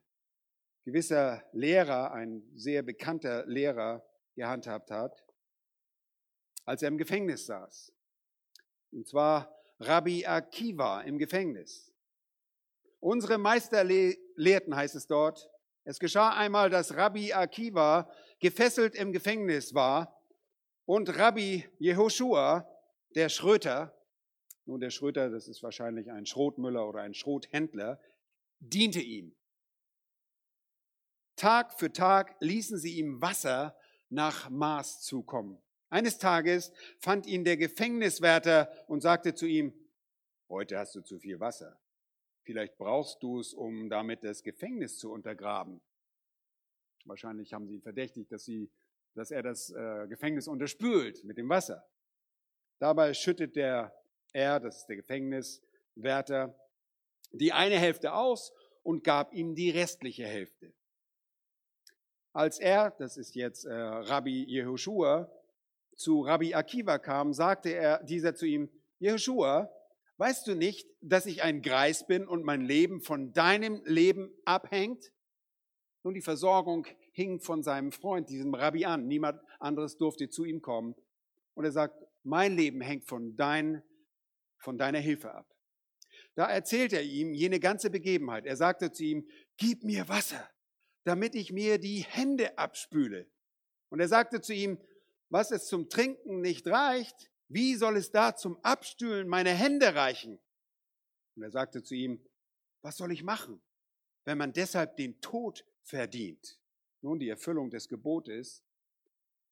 gewisser Lehrer, ein sehr bekannter Lehrer gehandhabt hat, als er im Gefängnis saß. Und zwar Rabbi Akiva im Gefängnis. Unsere Meister lehrten, heißt es dort, es geschah einmal, dass Rabbi Akiva gefesselt im Gefängnis war und Rabbi Jehoshua, der Schröter, nun der Schröter, das ist wahrscheinlich ein Schrotmüller oder ein Schrothändler, diente ihm. Tag für Tag ließen sie ihm Wasser nach Maß zukommen. Eines Tages fand ihn der Gefängniswärter und sagte zu ihm, heute hast du zu viel Wasser. Vielleicht brauchst du es, um damit das Gefängnis zu untergraben. Wahrscheinlich haben sie ihn verdächtigt, dass, sie, dass er das äh, Gefängnis unterspült mit dem Wasser. Dabei schüttet der er, das ist der Gefängniswärter, die eine Hälfte aus und gab ihm die restliche Hälfte. Als er, das ist jetzt äh, Rabbi Jehoshua, zu Rabbi Akiva kam, sagte er dieser zu ihm, Jehoshua, weißt du nicht, dass ich ein Greis bin und mein Leben von deinem Leben abhängt? Nun, die Versorgung hing von seinem Freund, diesem Rabbi an. Niemand anderes durfte zu ihm kommen. Und er sagt, mein Leben hängt von, dein, von deiner Hilfe ab. Da erzählt er ihm jene ganze Begebenheit. Er sagte zu ihm, gib mir Wasser, damit ich mir die Hände abspüle. Und er sagte zu ihm, was es zum Trinken nicht reicht, wie soll es da zum Abstühlen meine Hände reichen? Und er sagte zu ihm, was soll ich machen, wenn man deshalb den Tod verdient? Nun, die Erfüllung des Gebotes,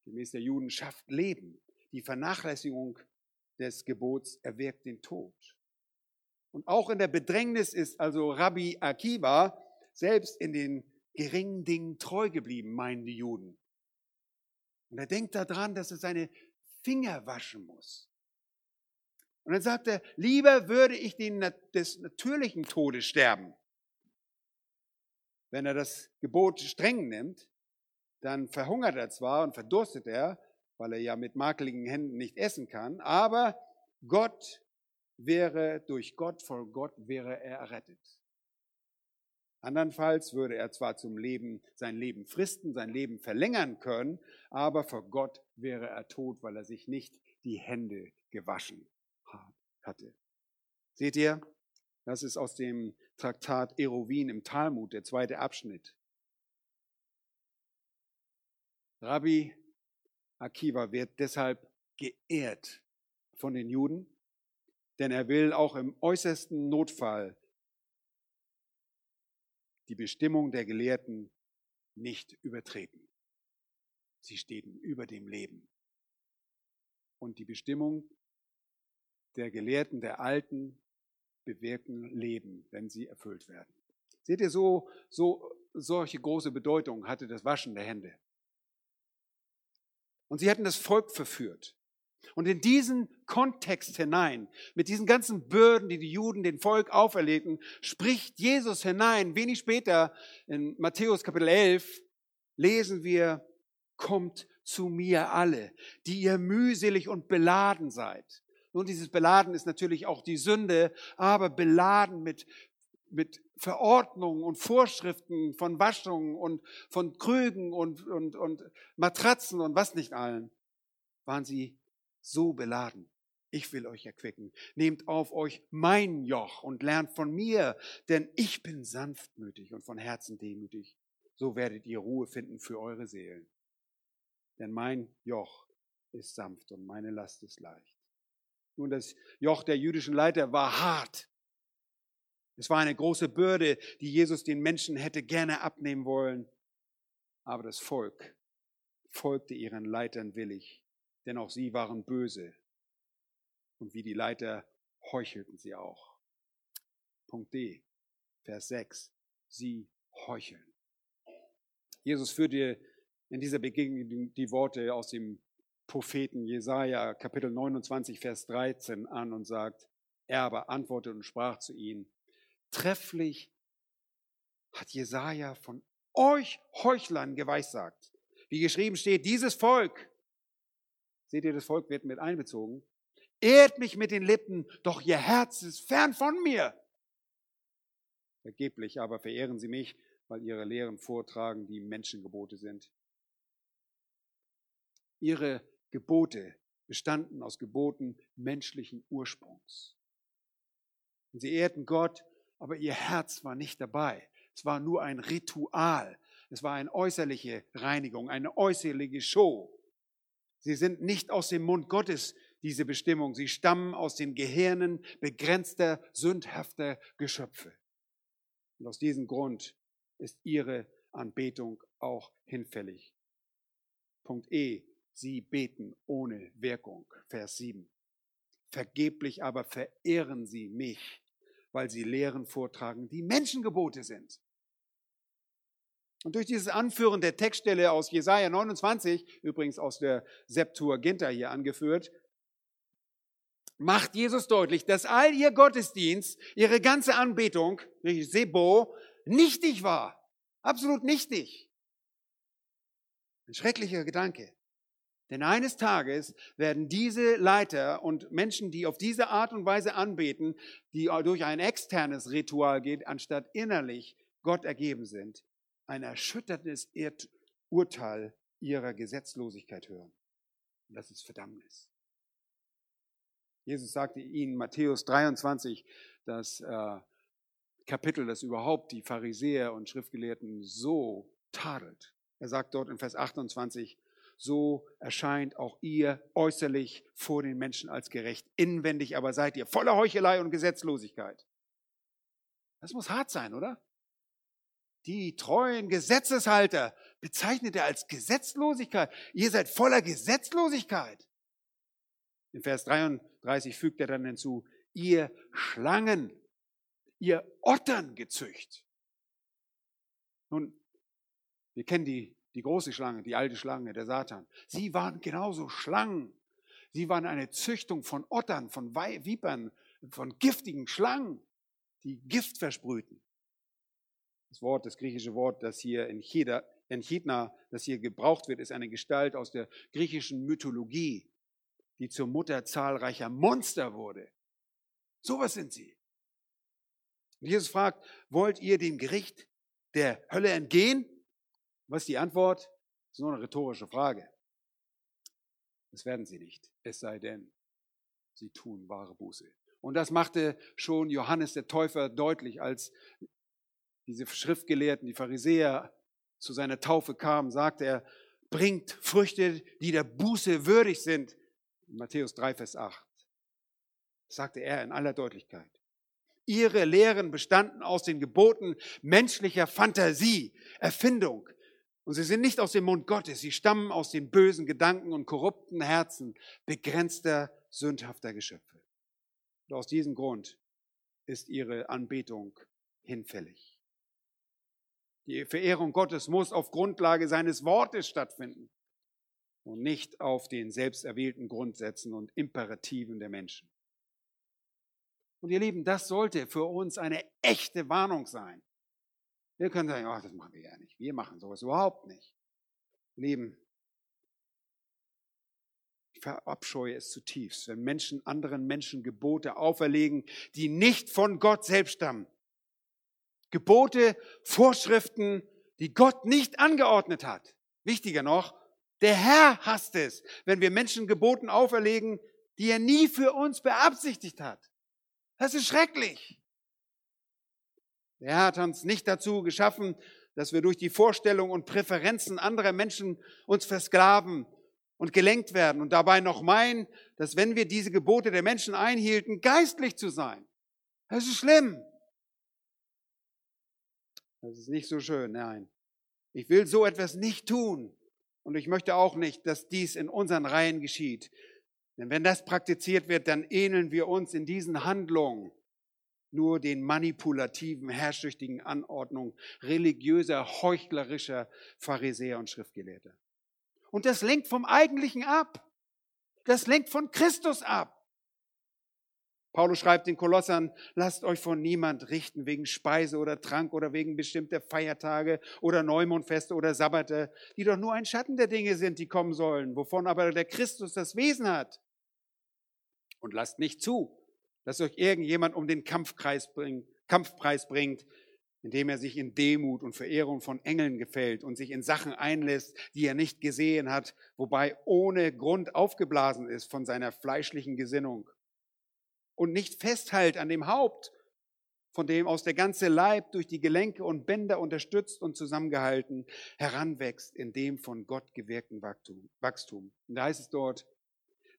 gemäß der Juden, schafft Leben. Die Vernachlässigung des Gebots erwirkt den Tod. Und auch in der Bedrängnis ist also Rabbi Akiva selbst in den geringen Dingen treu geblieben, meinen die Juden. Und er denkt daran, dass er seine Finger waschen muss. Und dann sagt er, lieber würde ich den, des natürlichen Todes sterben. Wenn er das Gebot streng nimmt, dann verhungert er zwar und verdurstet er, weil er ja mit makeligen Händen nicht essen kann, aber Gott wäre, durch Gott, vor Gott wäre er errettet. Andernfalls würde er zwar zum Leben, sein Leben fristen, sein Leben verlängern können, aber vor Gott wäre er tot, weil er sich nicht die Hände gewaschen hatte. Seht ihr? Das ist aus dem Traktat Erowin im Talmud, der zweite Abschnitt. Rabbi Akiva wird deshalb geehrt von den Juden, denn er will auch im äußersten Notfall die Bestimmung der Gelehrten nicht übertreten. Sie stehen über dem Leben. Und die Bestimmung der Gelehrten, der Alten, bewirken Leben, wenn sie erfüllt werden. Seht ihr, so, so, solche große Bedeutung hatte das Waschen der Hände. Und sie hatten das Volk verführt. Und in diesen Kontext hinein, mit diesen ganzen Bürden, die die Juden dem Volk auferlegten, spricht Jesus hinein. Wenig später in Matthäus Kapitel 11 lesen wir, kommt zu mir alle, die ihr mühselig und beladen seid. Nun, dieses Beladen ist natürlich auch die Sünde, aber beladen mit, mit Verordnungen und Vorschriften von Waschungen und von Krügen und, und, und Matratzen und was nicht allen, waren sie so beladen. Ich will euch erquicken. Nehmt auf euch mein Joch und lernt von mir, denn ich bin sanftmütig und von Herzen demütig. So werdet ihr Ruhe finden für eure Seelen. Denn mein Joch ist sanft und meine Last ist leicht. Nun, das Joch der jüdischen Leiter war hart. Es war eine große Bürde, die Jesus den Menschen hätte gerne abnehmen wollen. Aber das Volk folgte ihren Leitern willig, denn auch sie waren böse. Und wie die Leiter heuchelten sie auch. Punkt D, Vers 6. Sie heucheln. Jesus führte in dieser Begegnung die Worte aus dem Propheten Jesaja, Kapitel 29, Vers 13 an und sagt, er aber antwortete und sprach zu ihnen, trefflich hat Jesaja von euch Heuchlern geweissagt. Wie geschrieben steht, dieses Volk, seht ihr, das Volk wird mit einbezogen, ehrt mich mit den Lippen, doch ihr Herz ist fern von mir. Vergeblich aber verehren sie mich, weil ihre Lehren vortragen, die Menschengebote sind. Ihre Gebote bestanden aus Geboten menschlichen Ursprungs. Und sie ehrten Gott, aber ihr Herz war nicht dabei. Es war nur ein Ritual. Es war eine äußerliche Reinigung, eine äußerliche Show. Sie sind nicht aus dem Mund Gottes, diese Bestimmung. Sie stammen aus den Gehirnen begrenzter, sündhafter Geschöpfe. Und aus diesem Grund ist ihre Anbetung auch hinfällig. Punkt E. Sie beten ohne Wirkung. Vers 7. Vergeblich aber verehren sie mich, weil sie Lehren vortragen, die Menschengebote sind. Und durch dieses Anführen der Textstelle aus Jesaja 29, übrigens aus der Septuaginta hier angeführt, macht Jesus deutlich, dass all ihr Gottesdienst, ihre ganze Anbetung, Sebo, nichtig war. Absolut nichtig. Ein schrecklicher Gedanke. Denn eines Tages werden diese Leiter und Menschen, die auf diese Art und Weise anbeten, die durch ein externes Ritual geht, anstatt innerlich Gott ergeben sind, ein erschütterndes Urteil ihrer Gesetzlosigkeit hören. Und das ist Verdammnis. Jesus sagte ihnen, Matthäus 23, das äh, Kapitel, das überhaupt die Pharisäer und Schriftgelehrten so tadelt. Er sagt dort in Vers 28, so erscheint auch ihr äußerlich vor den Menschen als gerecht. Inwendig aber seid ihr voller Heuchelei und Gesetzlosigkeit. Das muss hart sein, oder? Die treuen Gesetzeshalter bezeichnet er als Gesetzlosigkeit. Ihr seid voller Gesetzlosigkeit. In Vers 33 fügt er dann hinzu, ihr Schlangen, ihr Ottern gezücht. Nun, wir kennen die die große Schlange, die alte Schlange, der Satan, sie waren genauso Schlangen. Sie waren eine Züchtung von Ottern, von Vipern, von giftigen Schlangen, die Gift versprühten. Das Wort, das griechische Wort, das hier in Cheda, in Chidna, das hier gebraucht wird, ist eine Gestalt aus der griechischen Mythologie, die zur Mutter zahlreicher Monster wurde. Sowas sind sie. Und Jesus fragt, wollt ihr dem Gericht der Hölle entgehen? Was ist die Antwort? Das ist nur eine rhetorische Frage. Das werden sie nicht, es sei denn, sie tun wahre Buße. Und das machte schon Johannes der Täufer deutlich, als diese Schriftgelehrten, die Pharisäer zu seiner Taufe kamen, sagte er, bringt Früchte, die der Buße würdig sind. In Matthäus 3, Vers 8. Das sagte er in aller Deutlichkeit. Ihre Lehren bestanden aus den Geboten menschlicher Fantasie, Erfindung. Und sie sind nicht aus dem Mund Gottes, sie stammen aus den bösen Gedanken und korrupten Herzen begrenzter, sündhafter Geschöpfe. Und aus diesem Grund ist ihre Anbetung hinfällig. Die Verehrung Gottes muss auf Grundlage seines Wortes stattfinden und nicht auf den selbsterwählten Grundsätzen und Imperativen der Menschen. Und ihr Lieben, das sollte für uns eine echte Warnung sein. Wir können sagen, oh, das machen wir ja nicht. Wir machen sowas überhaupt nicht. Lieben, ich verabscheue es zutiefst, wenn Menschen anderen Menschen Gebote auferlegen, die nicht von Gott selbst stammen. Gebote, Vorschriften, die Gott nicht angeordnet hat. Wichtiger noch, der Herr hasst es, wenn wir Menschen Geboten auferlegen, die er nie für uns beabsichtigt hat. Das ist schrecklich. Der Herr hat uns nicht dazu geschaffen, dass wir durch die Vorstellungen und Präferenzen anderer Menschen uns versklaven und gelenkt werden und dabei noch meinen, dass wenn wir diese Gebote der Menschen einhielten, geistlich zu sein. Das ist schlimm. Das ist nicht so schön, nein. Ich will so etwas nicht tun. Und ich möchte auch nicht, dass dies in unseren Reihen geschieht. Denn wenn das praktiziert wird, dann ähneln wir uns in diesen Handlungen nur den manipulativen, herrschsüchtigen Anordnungen religiöser, heuchlerischer Pharisäer und Schriftgelehrter. Und das lenkt vom Eigentlichen ab. Das lenkt von Christus ab. Paulus schreibt den Kolossern, lasst euch von niemand richten wegen Speise oder Trank oder wegen bestimmter Feiertage oder Neumondfeste oder Sabbate, die doch nur ein Schatten der Dinge sind, die kommen sollen, wovon aber der Christus das Wesen hat. Und lasst nicht zu, dass euch irgendjemand um den Kampfpreis bringt, Kampfpreis bringt, indem er sich in Demut und Verehrung von Engeln gefällt und sich in Sachen einlässt, die er nicht gesehen hat, wobei ohne Grund aufgeblasen ist von seiner fleischlichen Gesinnung und nicht festhält an dem Haupt, von dem aus der ganze Leib durch die Gelenke und Bänder unterstützt und zusammengehalten heranwächst in dem von Gott gewirkten Wachstum. Und da heißt es dort,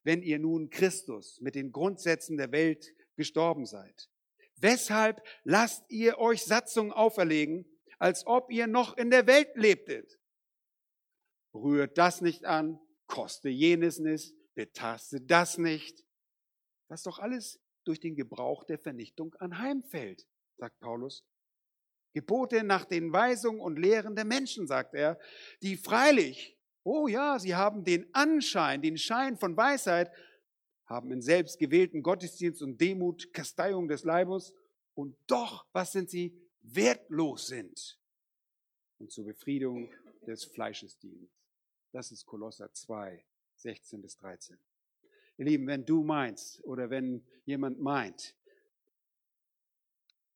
wenn ihr nun Christus mit den Grundsätzen der Welt gestorben seid, weshalb lasst ihr euch Satzungen auferlegen, als ob ihr noch in der Welt lebtet? Rührt das nicht an, koste jenes nicht, betaste das nicht. Was doch alles durch den Gebrauch der Vernichtung anheimfällt, sagt Paulus. Gebote nach den Weisungen und Lehren der Menschen, sagt er, die freilich, oh ja, sie haben den Anschein, den Schein von Weisheit, haben in selbstgewählten Gottesdienst und Demut Kasteiung des Leibes und doch, was sind sie? Wertlos sind und zur Befriedung des Fleisches dienen. Das ist Kolosser 2, 16 bis 13. Ihr Lieben, wenn du meinst oder wenn jemand meint,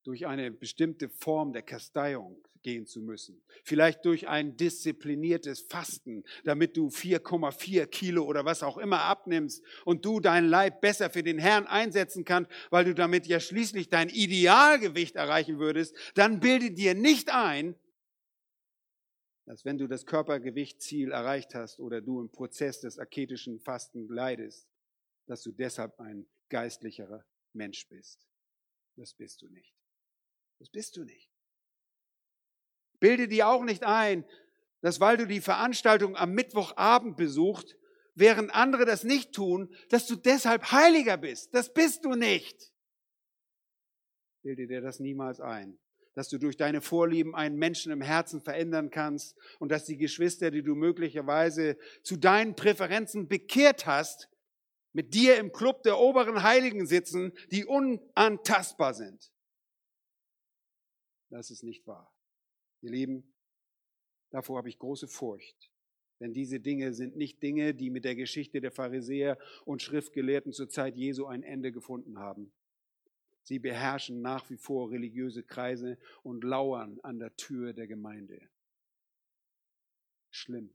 durch eine bestimmte Form der Kasteiung gehen zu müssen, vielleicht durch ein diszipliniertes Fasten, damit du 4,4 Kilo oder was auch immer abnimmst und du deinen Leib besser für den Herrn einsetzen kannst, weil du damit ja schließlich dein Idealgewicht erreichen würdest, dann bilde dir nicht ein, dass wenn du das Körpergewichtziel erreicht hast oder du im Prozess des aketischen Fasten leidest, dass du deshalb ein geistlicherer Mensch bist. Das bist du nicht. Das bist du nicht. Bilde dir auch nicht ein, dass weil du die Veranstaltung am Mittwochabend besucht, während andere das nicht tun, dass du deshalb heiliger bist. Das bist du nicht. Bilde dir das niemals ein. dass du durch deine Vorlieben einen Menschen im Herzen verändern kannst und dass die Geschwister, die du möglicherweise zu deinen Präferenzen bekehrt hast, mit dir im Club der oberen Heiligen sitzen, die unantastbar sind. Das ist nicht wahr. Ihr Lieben, davor habe ich große Furcht. Denn diese Dinge sind nicht Dinge, die mit der Geschichte der Pharisäer und Schriftgelehrten zur Zeit Jesu ein Ende gefunden haben. Sie beherrschen nach wie vor religiöse Kreise und lauern an der Tür der Gemeinde. Schlimm.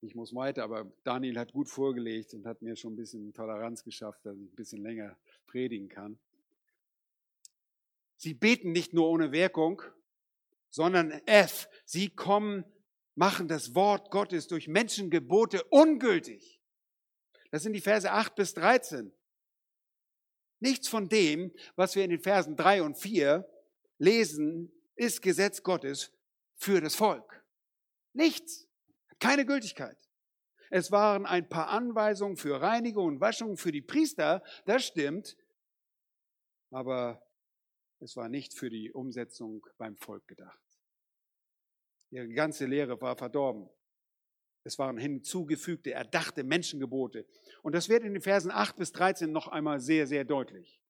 Ich muss weiter, aber Daniel hat gut vorgelegt und hat mir schon ein bisschen Toleranz geschafft, dass ich ein bisschen länger predigen kann. Sie beten nicht nur ohne Wirkung, sondern F, sie kommen, machen das Wort Gottes durch Menschengebote ungültig. Das sind die Verse 8 bis 13. Nichts von dem, was wir in den Versen drei und vier lesen, ist Gesetz Gottes für das Volk. Nichts. Keine Gültigkeit. Es waren ein paar Anweisungen für Reinigung und Waschung für die Priester, das stimmt, aber es war nicht für die Umsetzung beim Volk gedacht. Ihre ganze Lehre war verdorben. Es waren hinzugefügte, erdachte Menschengebote. Und das wird in den Versen 8 bis 13 noch einmal sehr, sehr deutlich.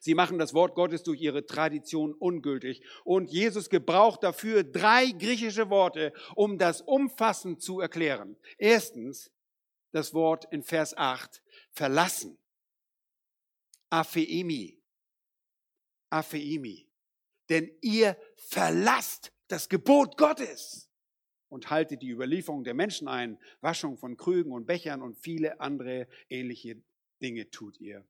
Sie machen das Wort Gottes durch ihre Tradition ungültig. Und Jesus gebraucht dafür drei griechische Worte, um das umfassend zu erklären. Erstens das Wort in Vers 8, verlassen. Apheimi. Apheimi. Denn ihr verlasst das Gebot Gottes und haltet die Überlieferung der Menschen ein, Waschung von Krügen und Bechern und viele andere ähnliche Dinge tut ihr.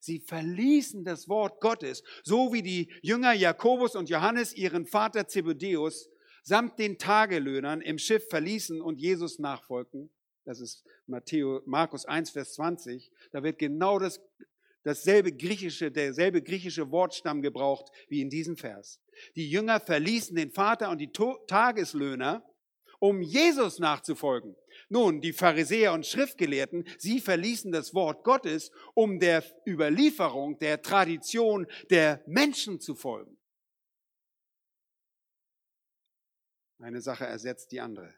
Sie verließen das Wort Gottes, so wie die Jünger Jakobus und Johannes ihren Vater Zebedeus samt den Tagelöhnern im Schiff verließen und Jesus nachfolgten. Das ist Matthäus, Markus 1, Vers 20. Da wird genau das, dasselbe griechische, derselbe griechische Wortstamm gebraucht wie in diesem Vers. Die Jünger verließen den Vater und die Tageslöhner, um Jesus nachzufolgen. Nun, die Pharisäer und Schriftgelehrten, sie verließen das Wort Gottes, um der Überlieferung, der Tradition der Menschen zu folgen. Eine Sache ersetzt die andere.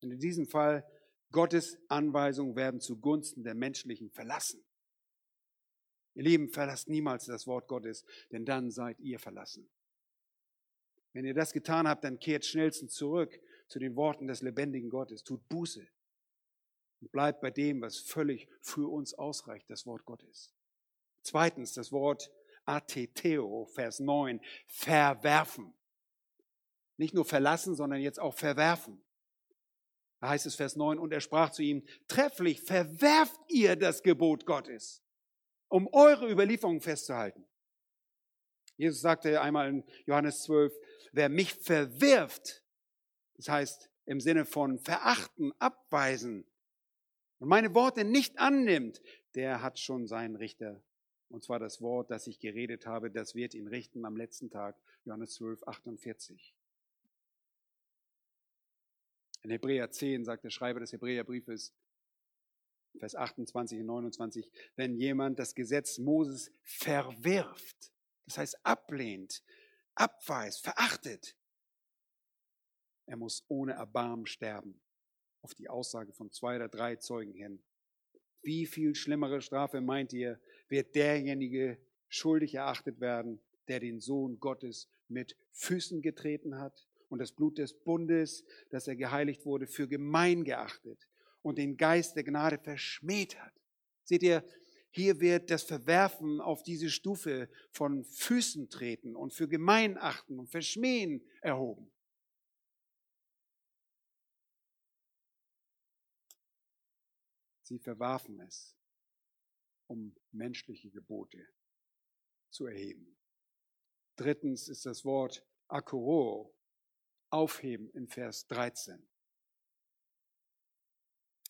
Und in diesem Fall, Gottes Anweisungen werden zugunsten der menschlichen verlassen. Ihr Lieben, verlasst niemals das Wort Gottes, denn dann seid ihr verlassen. Wenn ihr das getan habt, dann kehrt schnellstens zurück zu den Worten des lebendigen Gottes. Tut Buße und bleibt bei dem, was völlig für uns ausreicht, das Wort Gottes. Zweitens, das Wort ateteo, Vers 9, verwerfen. Nicht nur verlassen, sondern jetzt auch verwerfen. Da heißt es Vers 9, und er sprach zu ihm, trefflich verwerft ihr das Gebot Gottes, um eure Überlieferung festzuhalten. Jesus sagte einmal in Johannes 12, wer mich verwirft, das heißt im Sinne von verachten, abweisen und meine Worte nicht annimmt, der hat schon seinen Richter. Und zwar das Wort, das ich geredet habe, das wird ihn richten am letzten Tag, Johannes 12, 48. In Hebräer 10 sagt der Schreiber des Hebräerbriefes, Vers 28 und 29, wenn jemand das Gesetz Moses verwirft, das heißt ablehnt, abweist, verachtet. Er muss ohne Erbarmen sterben, auf die Aussage von zwei oder drei Zeugen hin. Wie viel schlimmere Strafe meint ihr, wird derjenige schuldig erachtet werden, der den Sohn Gottes mit Füßen getreten hat und das Blut des Bundes, das er geheiligt wurde, für gemein geachtet und den Geist der Gnade verschmäht hat. Seht ihr, hier wird das Verwerfen auf diese Stufe von Füßen treten und für gemein achten und verschmähen erhoben. Sie verwarfen es, um menschliche Gebote zu erheben. Drittens ist das Wort akuro, aufheben in Vers 13.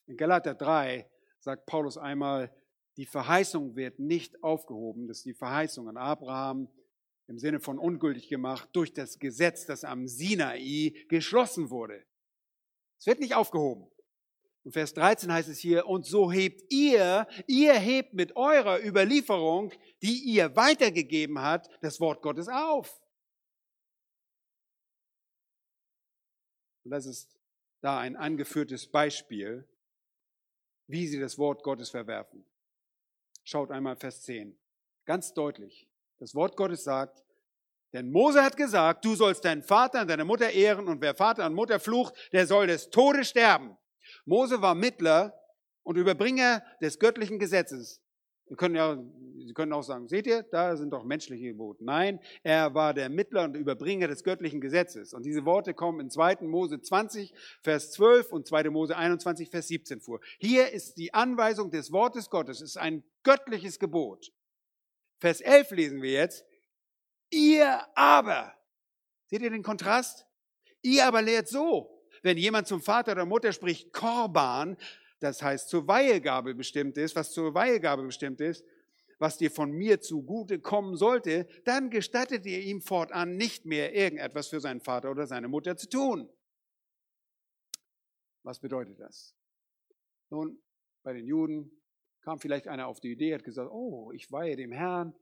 In Galater 3 sagt Paulus einmal, die Verheißung wird nicht aufgehoben. Das ist die Verheißung an Abraham im Sinne von ungültig gemacht durch das Gesetz, das am Sinai geschlossen wurde. Es wird nicht aufgehoben. Und Vers 13 heißt es hier, und so hebt ihr, ihr hebt mit eurer Überlieferung, die ihr weitergegeben habt, das Wort Gottes auf. Und das ist da ein angeführtes Beispiel, wie sie das Wort Gottes verwerfen. Schaut einmal Vers 10. Ganz deutlich. Das Wort Gottes sagt, denn Mose hat gesagt, du sollst deinen Vater und deine Mutter ehren und wer Vater und Mutter flucht, der soll des Todes sterben. Mose war Mittler und Überbringer des göttlichen Gesetzes. Wir können ja, Sie können auch sagen, seht ihr, da sind doch menschliche Gebote. Nein, er war der Mittler und Überbringer des göttlichen Gesetzes. Und diese Worte kommen in 2. Mose 20, Vers 12 und 2. Mose 21, Vers 17 vor. Hier ist die Anweisung des Wortes Gottes. Es ist ein göttliches Gebot. Vers 11 lesen wir jetzt. Ihr aber, seht ihr den Kontrast? Ihr aber lehrt so, wenn jemand zum Vater oder Mutter spricht, Korban, das heißt zur Weihegabe bestimmt ist, was zur Weihegabe bestimmt ist, was dir von mir zugute kommen sollte, dann gestattet ihr ihm fortan nicht mehr irgendetwas für seinen Vater oder seine Mutter zu tun. Was bedeutet das? Nun, bei den Juden kam vielleicht einer auf die Idee, hat gesagt, oh, ich weihe dem Herrn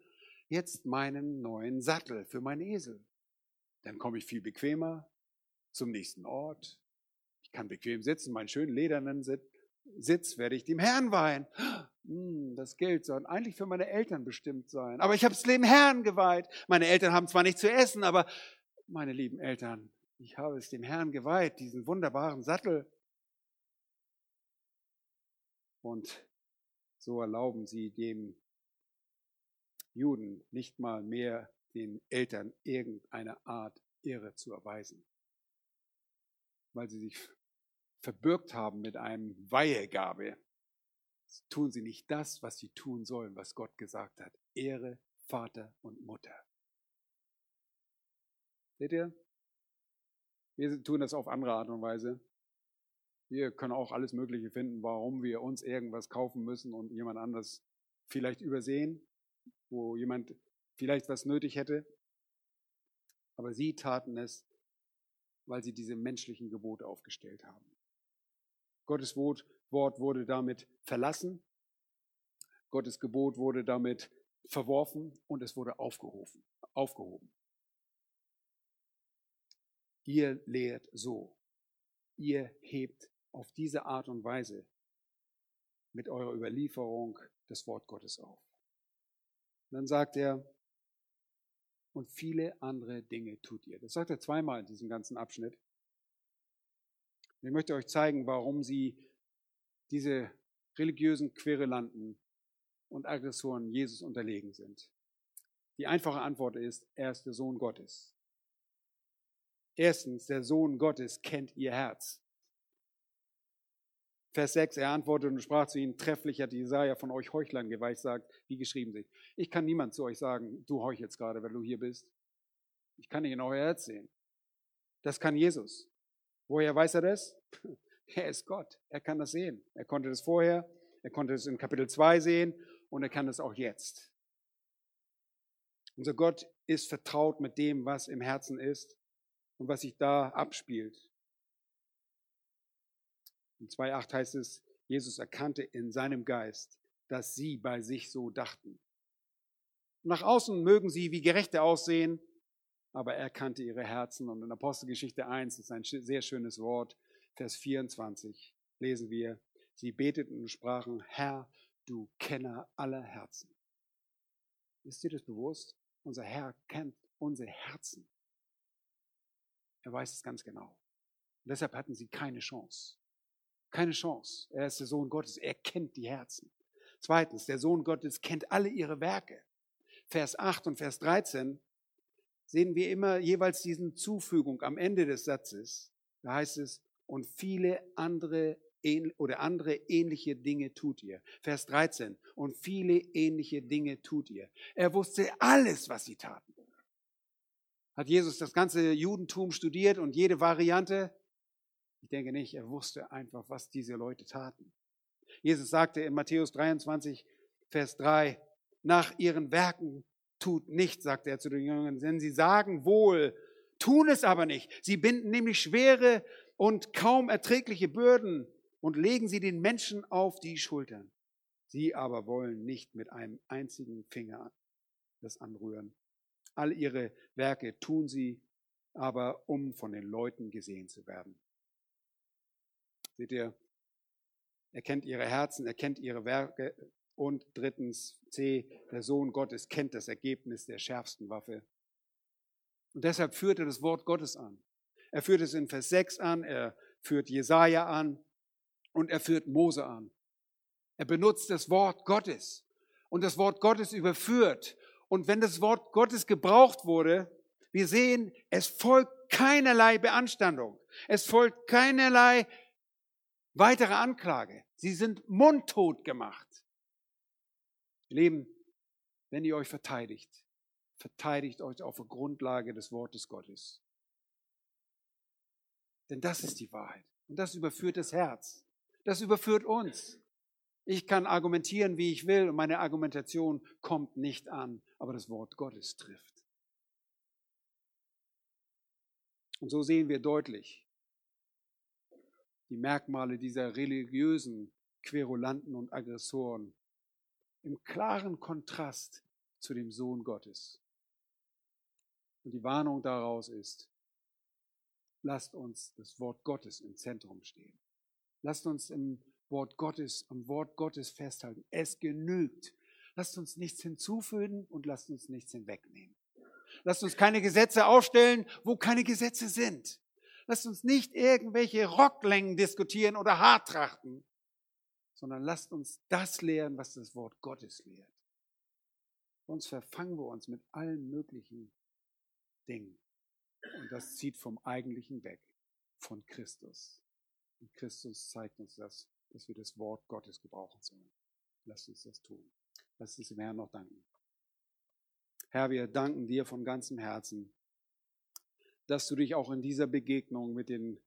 jetzt meinen neuen Sattel für meinen Esel. Dann komme ich viel bequemer zum nächsten Ort kann bequem sitzen, meinen schönen ledernen Sitz werde ich dem Herrn weihen. Hm, das Geld soll eigentlich für meine Eltern bestimmt sein. Aber ich habe es dem Herrn geweiht. Meine Eltern haben zwar nicht zu essen, aber meine lieben Eltern, ich habe es dem Herrn geweiht, diesen wunderbaren Sattel. Und so erlauben sie dem Juden nicht mal mehr den Eltern irgendeine Art Ehre zu erweisen, weil sie sich verbürgt haben mit einem Weihegabe, tun sie nicht das, was sie tun sollen, was Gott gesagt hat. Ehre Vater und Mutter. Seht ihr? Wir tun das auf andere Art und Weise. Wir können auch alles Mögliche finden, warum wir uns irgendwas kaufen müssen und jemand anders vielleicht übersehen, wo jemand vielleicht was nötig hätte. Aber sie taten es, weil sie diese menschlichen Gebote aufgestellt haben. Gottes Wort wurde damit verlassen, Gottes Gebot wurde damit verworfen und es wurde aufgehoben. aufgehoben. Ihr lehrt so. Ihr hebt auf diese Art und Weise mit eurer Überlieferung das Wort Gottes auf. Und dann sagt er, und viele andere Dinge tut ihr. Das sagt er zweimal in diesem ganzen Abschnitt. Ich möchte euch zeigen, warum sie diese religiösen Querelanten und Aggressoren Jesus unterlegen sind. Die einfache Antwort ist, er ist der Sohn Gottes. Erstens, der Sohn Gottes kennt ihr Herz. Vers 6, er antwortete und sprach zu ihnen, trefflich hat Jesaja von euch Heuchlern geweicht, sagt, wie geschrieben sich. Ich kann niemand zu euch sagen, du heuchelst gerade, weil du hier bist. Ich kann nicht in euer Herz sehen. Das kann Jesus. Woher weiß er das? Er ist Gott. Er kann das sehen. Er konnte das vorher, er konnte es in Kapitel 2 sehen und er kann das auch jetzt. Unser Gott ist vertraut mit dem, was im Herzen ist und was sich da abspielt. In 2.8 heißt es, Jesus erkannte in seinem Geist, dass sie bei sich so dachten. Nach außen mögen sie wie Gerechte aussehen, aber er kannte ihre Herzen. Und in Apostelgeschichte 1 ist ein sehr schönes Wort, Vers 24, lesen wir, sie beteten und sprachen, Herr, du Kenner aller Herzen. Ist dir das bewusst? Unser Herr kennt unsere Herzen. Er weiß es ganz genau. Und deshalb hatten sie keine Chance. Keine Chance. Er ist der Sohn Gottes. Er kennt die Herzen. Zweitens, der Sohn Gottes kennt alle ihre Werke. Vers 8 und Vers 13 sehen wir immer jeweils diesen Zufügung am Ende des Satzes. Da heißt es, und viele andere oder andere ähnliche Dinge tut ihr. Vers 13. Und viele ähnliche Dinge tut ihr. Er wusste alles, was sie taten. Hat Jesus das ganze Judentum studiert und jede Variante? Ich denke nicht. Er wusste einfach, was diese Leute taten. Jesus sagte in Matthäus 23, Vers 3, nach ihren Werken tut nicht, sagte er zu den Jüngern, denn sie sagen wohl, tun es aber nicht. Sie binden nämlich schwere und kaum erträgliche Bürden und legen sie den Menschen auf die Schultern. Sie aber wollen nicht mit einem einzigen Finger das anrühren. All ihre Werke tun sie aber, um von den Leuten gesehen zu werden. Seht ihr, er kennt ihre Herzen, er kennt ihre Werke und drittens C, der Sohn Gottes kennt das Ergebnis der schärfsten Waffe. Und deshalb führt er das Wort Gottes an. Er führt es in Vers 6 an, er führt Jesaja an und er führt Mose an. Er benutzt das Wort Gottes und das Wort Gottes überführt. Und wenn das Wort Gottes gebraucht wurde, wir sehen, es folgt keinerlei Beanstandung. Es folgt keinerlei weitere Anklage. Sie sind mundtot gemacht. Leben, wenn ihr euch verteidigt, verteidigt euch auf der Grundlage des Wortes Gottes. Denn das ist die Wahrheit. Und das überführt das Herz. Das überführt uns. Ich kann argumentieren, wie ich will, und meine Argumentation kommt nicht an, aber das Wort Gottes trifft. Und so sehen wir deutlich die Merkmale dieser religiösen Querulanten und Aggressoren im klaren Kontrast zu dem Sohn Gottes. Und die Warnung daraus ist, lasst uns das Wort Gottes im Zentrum stehen. Lasst uns im Wort Gottes, am Wort Gottes festhalten. Es genügt. Lasst uns nichts hinzufügen und lasst uns nichts hinwegnehmen. Lasst uns keine Gesetze aufstellen, wo keine Gesetze sind. Lasst uns nicht irgendwelche Rocklängen diskutieren oder hart trachten, sondern lasst uns das lehren, was das Wort Gottes lehrt. Sonst verfangen wir uns mit allen möglichen Dingen. Und das zieht vom Eigentlichen weg, von Christus. Und Christus zeigt uns das, dass wir das Wort Gottes gebrauchen sollen. Lasst uns das tun. Lasst uns dem Herrn noch danken. Herr, wir danken dir von ganzem Herzen, dass du dich auch in dieser Begegnung mit den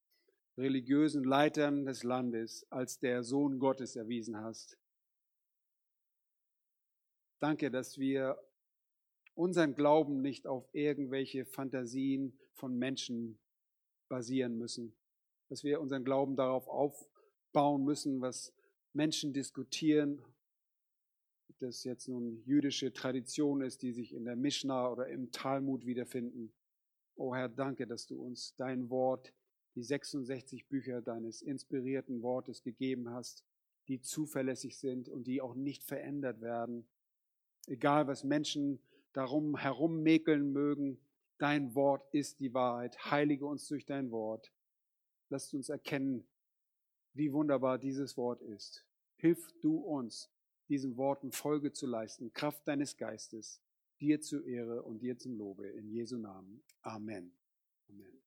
religiösen Leitern des Landes als der Sohn Gottes erwiesen hast. Danke, dass wir unseren Glauben nicht auf irgendwelche Fantasien von Menschen basieren müssen, dass wir unseren Glauben darauf aufbauen müssen, was Menschen diskutieren, ob das jetzt nun jüdische Tradition ist, die sich in der Mishnah oder im Talmud wiederfinden. O oh Herr, danke, dass du uns dein Wort die 66 Bücher deines inspirierten Wortes gegeben hast, die zuverlässig sind und die auch nicht verändert werden. Egal, was Menschen darum herummäkeln mögen, dein Wort ist die Wahrheit. Heilige uns durch dein Wort. Lass uns erkennen, wie wunderbar dieses Wort ist. Hilf du uns, diesen Worten Folge zu leisten, Kraft deines Geistes, dir zur Ehre und dir zum Lobe. In Jesu Namen. Amen. Amen.